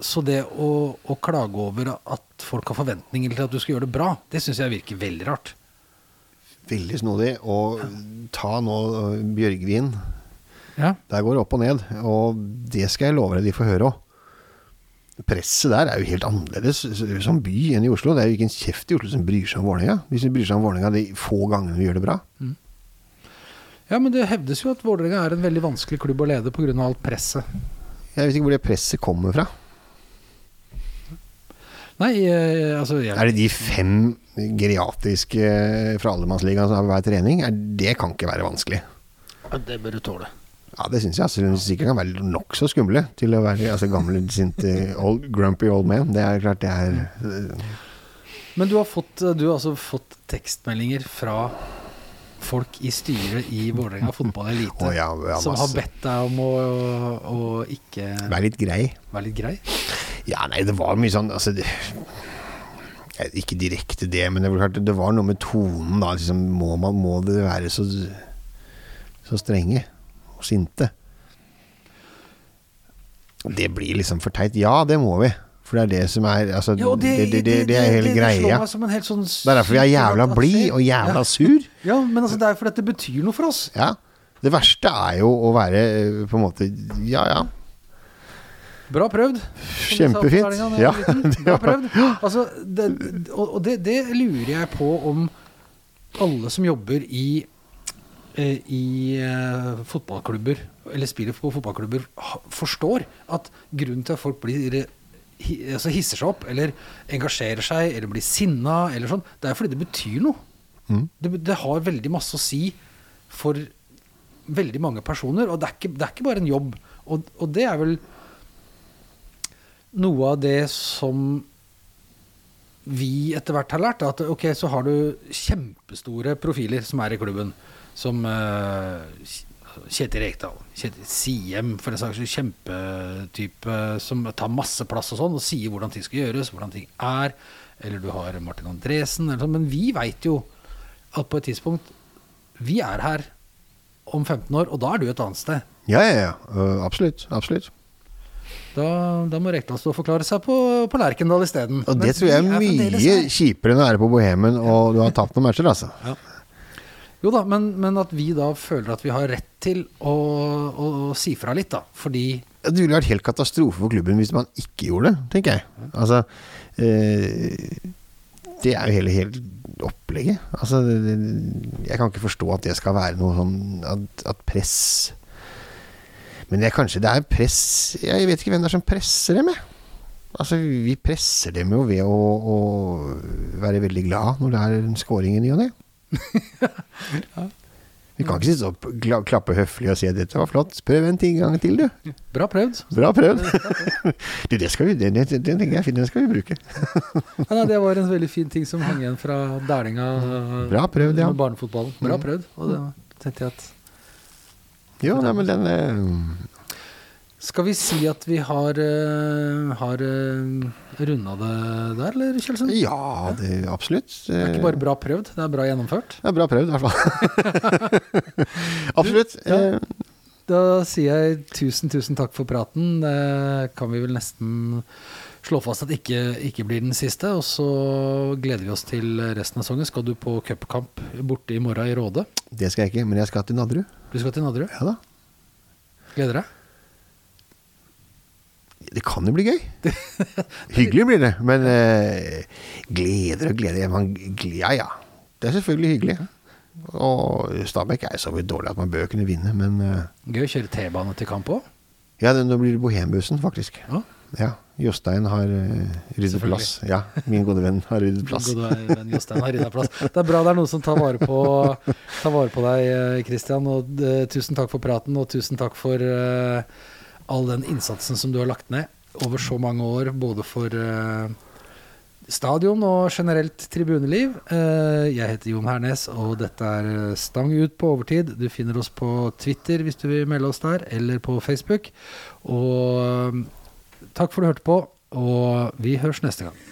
så det å, å klage over at folk har forventninger til at du skal gjøre det bra, det syns jeg virker veldig rart.
Veldig snodig. Og ta nå eh, Bjørgvin.
Ja.
Der går det opp og ned. Og det skal jeg love deg de får høre òg. Presset der er jo helt annerledes som by enn i Oslo. Det er jo ikke en kjeft i Oslo som bryr seg om Vålerenga. De vi bryr seg om Vålerenga de få gangene vi gjør det bra.
Ja, men det hevdes jo at Vålerenga er en veldig vanskelig klubb å lede pga. alt presset.
Jeg vet ikke hvor det presset kommer fra.
Nei, eh, altså jeg,
Er det de fem geriatriske fra Allemannsligaen som har hver trening? Er, det kan ikke være vanskelig.
Ja, Det bør du tåle.
Ja, det syns jeg. Altså, de sikkert kan være nokså skumle til å være altså, gamle, sinte, old, grumpy old man. Det er klart det er øh,
Men du har, fått, du har altså fått tekstmeldinger fra folk i styret i Vålerenga fotball elite
oh, ja, ja,
som har bedt deg om å, å ikke
Være litt grei.
være litt grei?
Ja, nei, det var mye sånn altså, det, Ikke direkte det, men det var, klart, det var noe med tonen, da. Liksom, må, man, må det være så, så strenge og sinte? Det blir liksom for teit. Ja, det må vi. For det er det som er altså,
Ja,
det, det, det, det er hele greia.
sånn
Det er derfor vi er jævla blid og jævla sur.
Ja, men altså, det er fordi dette det betyr noe for oss.
Ja. Det verste er jo å være eh, på en måte Ja, ja.
Bra prøvd.
Kjempefint. Ja, [laughs]
Bra prøvd. Altså, det, og det, det lurer jeg på om alle som jobber i, eh, i eh, fotballklubber, eller spiller på fotballklubber, forstår at grunnen til at folk blir altså hisser seg opp, eller engasjerer seg, eller blir sinna, eller sånn, det er fordi det betyr noe.
Mm.
Det, det har veldig masse å si for veldig mange personer, og det er ikke, det er ikke bare en jobb. Og, og det er vel noe av det som vi etter hvert har lært, at ok, så har du kjempestore profiler som er i klubben. Som eh, Kjetil Rekdal, Kjetil Siem, for en saks skyld, kjempetype som tar masse plass og sånn, og sier hvordan ting skal gjøres, hvordan ting er. Eller du har Martin Andresen, eller sånn. Men vi veit jo at på et tidspunkt Vi er her om 15 år, og da er du et annet sted.
Ja, ja, ja. Uh, absolutt. Absolutt.
Da, da må Rekdal stå og forklare seg på, på Lerkendal isteden.
Og det tror jeg er mye kjipere enn å være på Bohemen og du har tapt noen matcher, altså.
Jo da, men, men at vi da føler at vi har rett til å, å, å si fra litt, da. Fordi
Det ville vært helt katastrofe for klubben hvis man ikke gjorde det, tenker jeg. Altså eh, Det er jo hele, hele opplegget. Altså Jeg kan ikke forstå at det skal være noe sånn at, at press Men det er kanskje det er press Jeg vet ikke hvem det er som presser dem, jeg. Altså, vi presser dem jo ved å, å være veldig glad når det er en scoring i ny og ne. [laughs] Vi kan ikke sitte og klappe høflig og si at 'dette var flott', prøv en ting gang til, du.
bra prøvd.
Bra prøvd. [laughs] du, det skal vi, den, den, den, den skal vi bruke. [laughs]
Ja, nei, det var en veldig fin ting som hang igjen fra Dælinga.
Bra prøvd, ja.
med Barnefotballen. Bra
Mm.
prøvd. Og det tenkte jeg at
Jo, nei, men den eh,
Skal vi si at vi har, uh, har uh, runda det der, eller Kjeldsen?
Ja, det, absolutt.
Det er ikke bare bra prøvd, det er bra gjennomført.
Det er bra prøvd, i hvert fall. [laughs] [laughs] absolutt.
ja.
Eh,
Da sier jeg tusen, tusen takk for praten. Det kan vi vel nesten slå fast at ikke, ikke blir den siste. Og så gleder vi oss til resten av sesongen. Skal du på cupkamp borte i morgen i Råde?
det skal jeg ikke, men jeg skal til Nadderud.
Du skal til Nadderud?
Ja da.
Gleder deg?
Det kan jo bli gøy. [laughs] Hyggelig blir det, men eh, gleder og gleder man, Ja ja. Det er selvfølgelig hyggelig. Og Stabæk er så vidt dårlig at man bør kunne vinne, men eh,
Gøy å kjøre T-bane til kamp òg.
Ja, det, nå blir det Bohembussen, faktisk.
Ja.
Ja, Jostein har uh, ryddet plass. Ja, min gode venn har ryddet plass.
Gode venn Jostein har ryddet plass. Det er bra det er noen som tar vare på, tar vare på deg, Kristian. Og eh, tusen takk for praten, og tusen takk for eh, all den innsatsen som du har lagt ned over så mange år, både for uh, stadion og generelt tribuneliv. Uh, jeg heter Jon Hernes, og dette er Stang ut på overtid. Du finner oss på Twitter hvis du vil melde oss der, eller på Facebook. Og uh, takk for at du hørte på, og vi høres neste gang.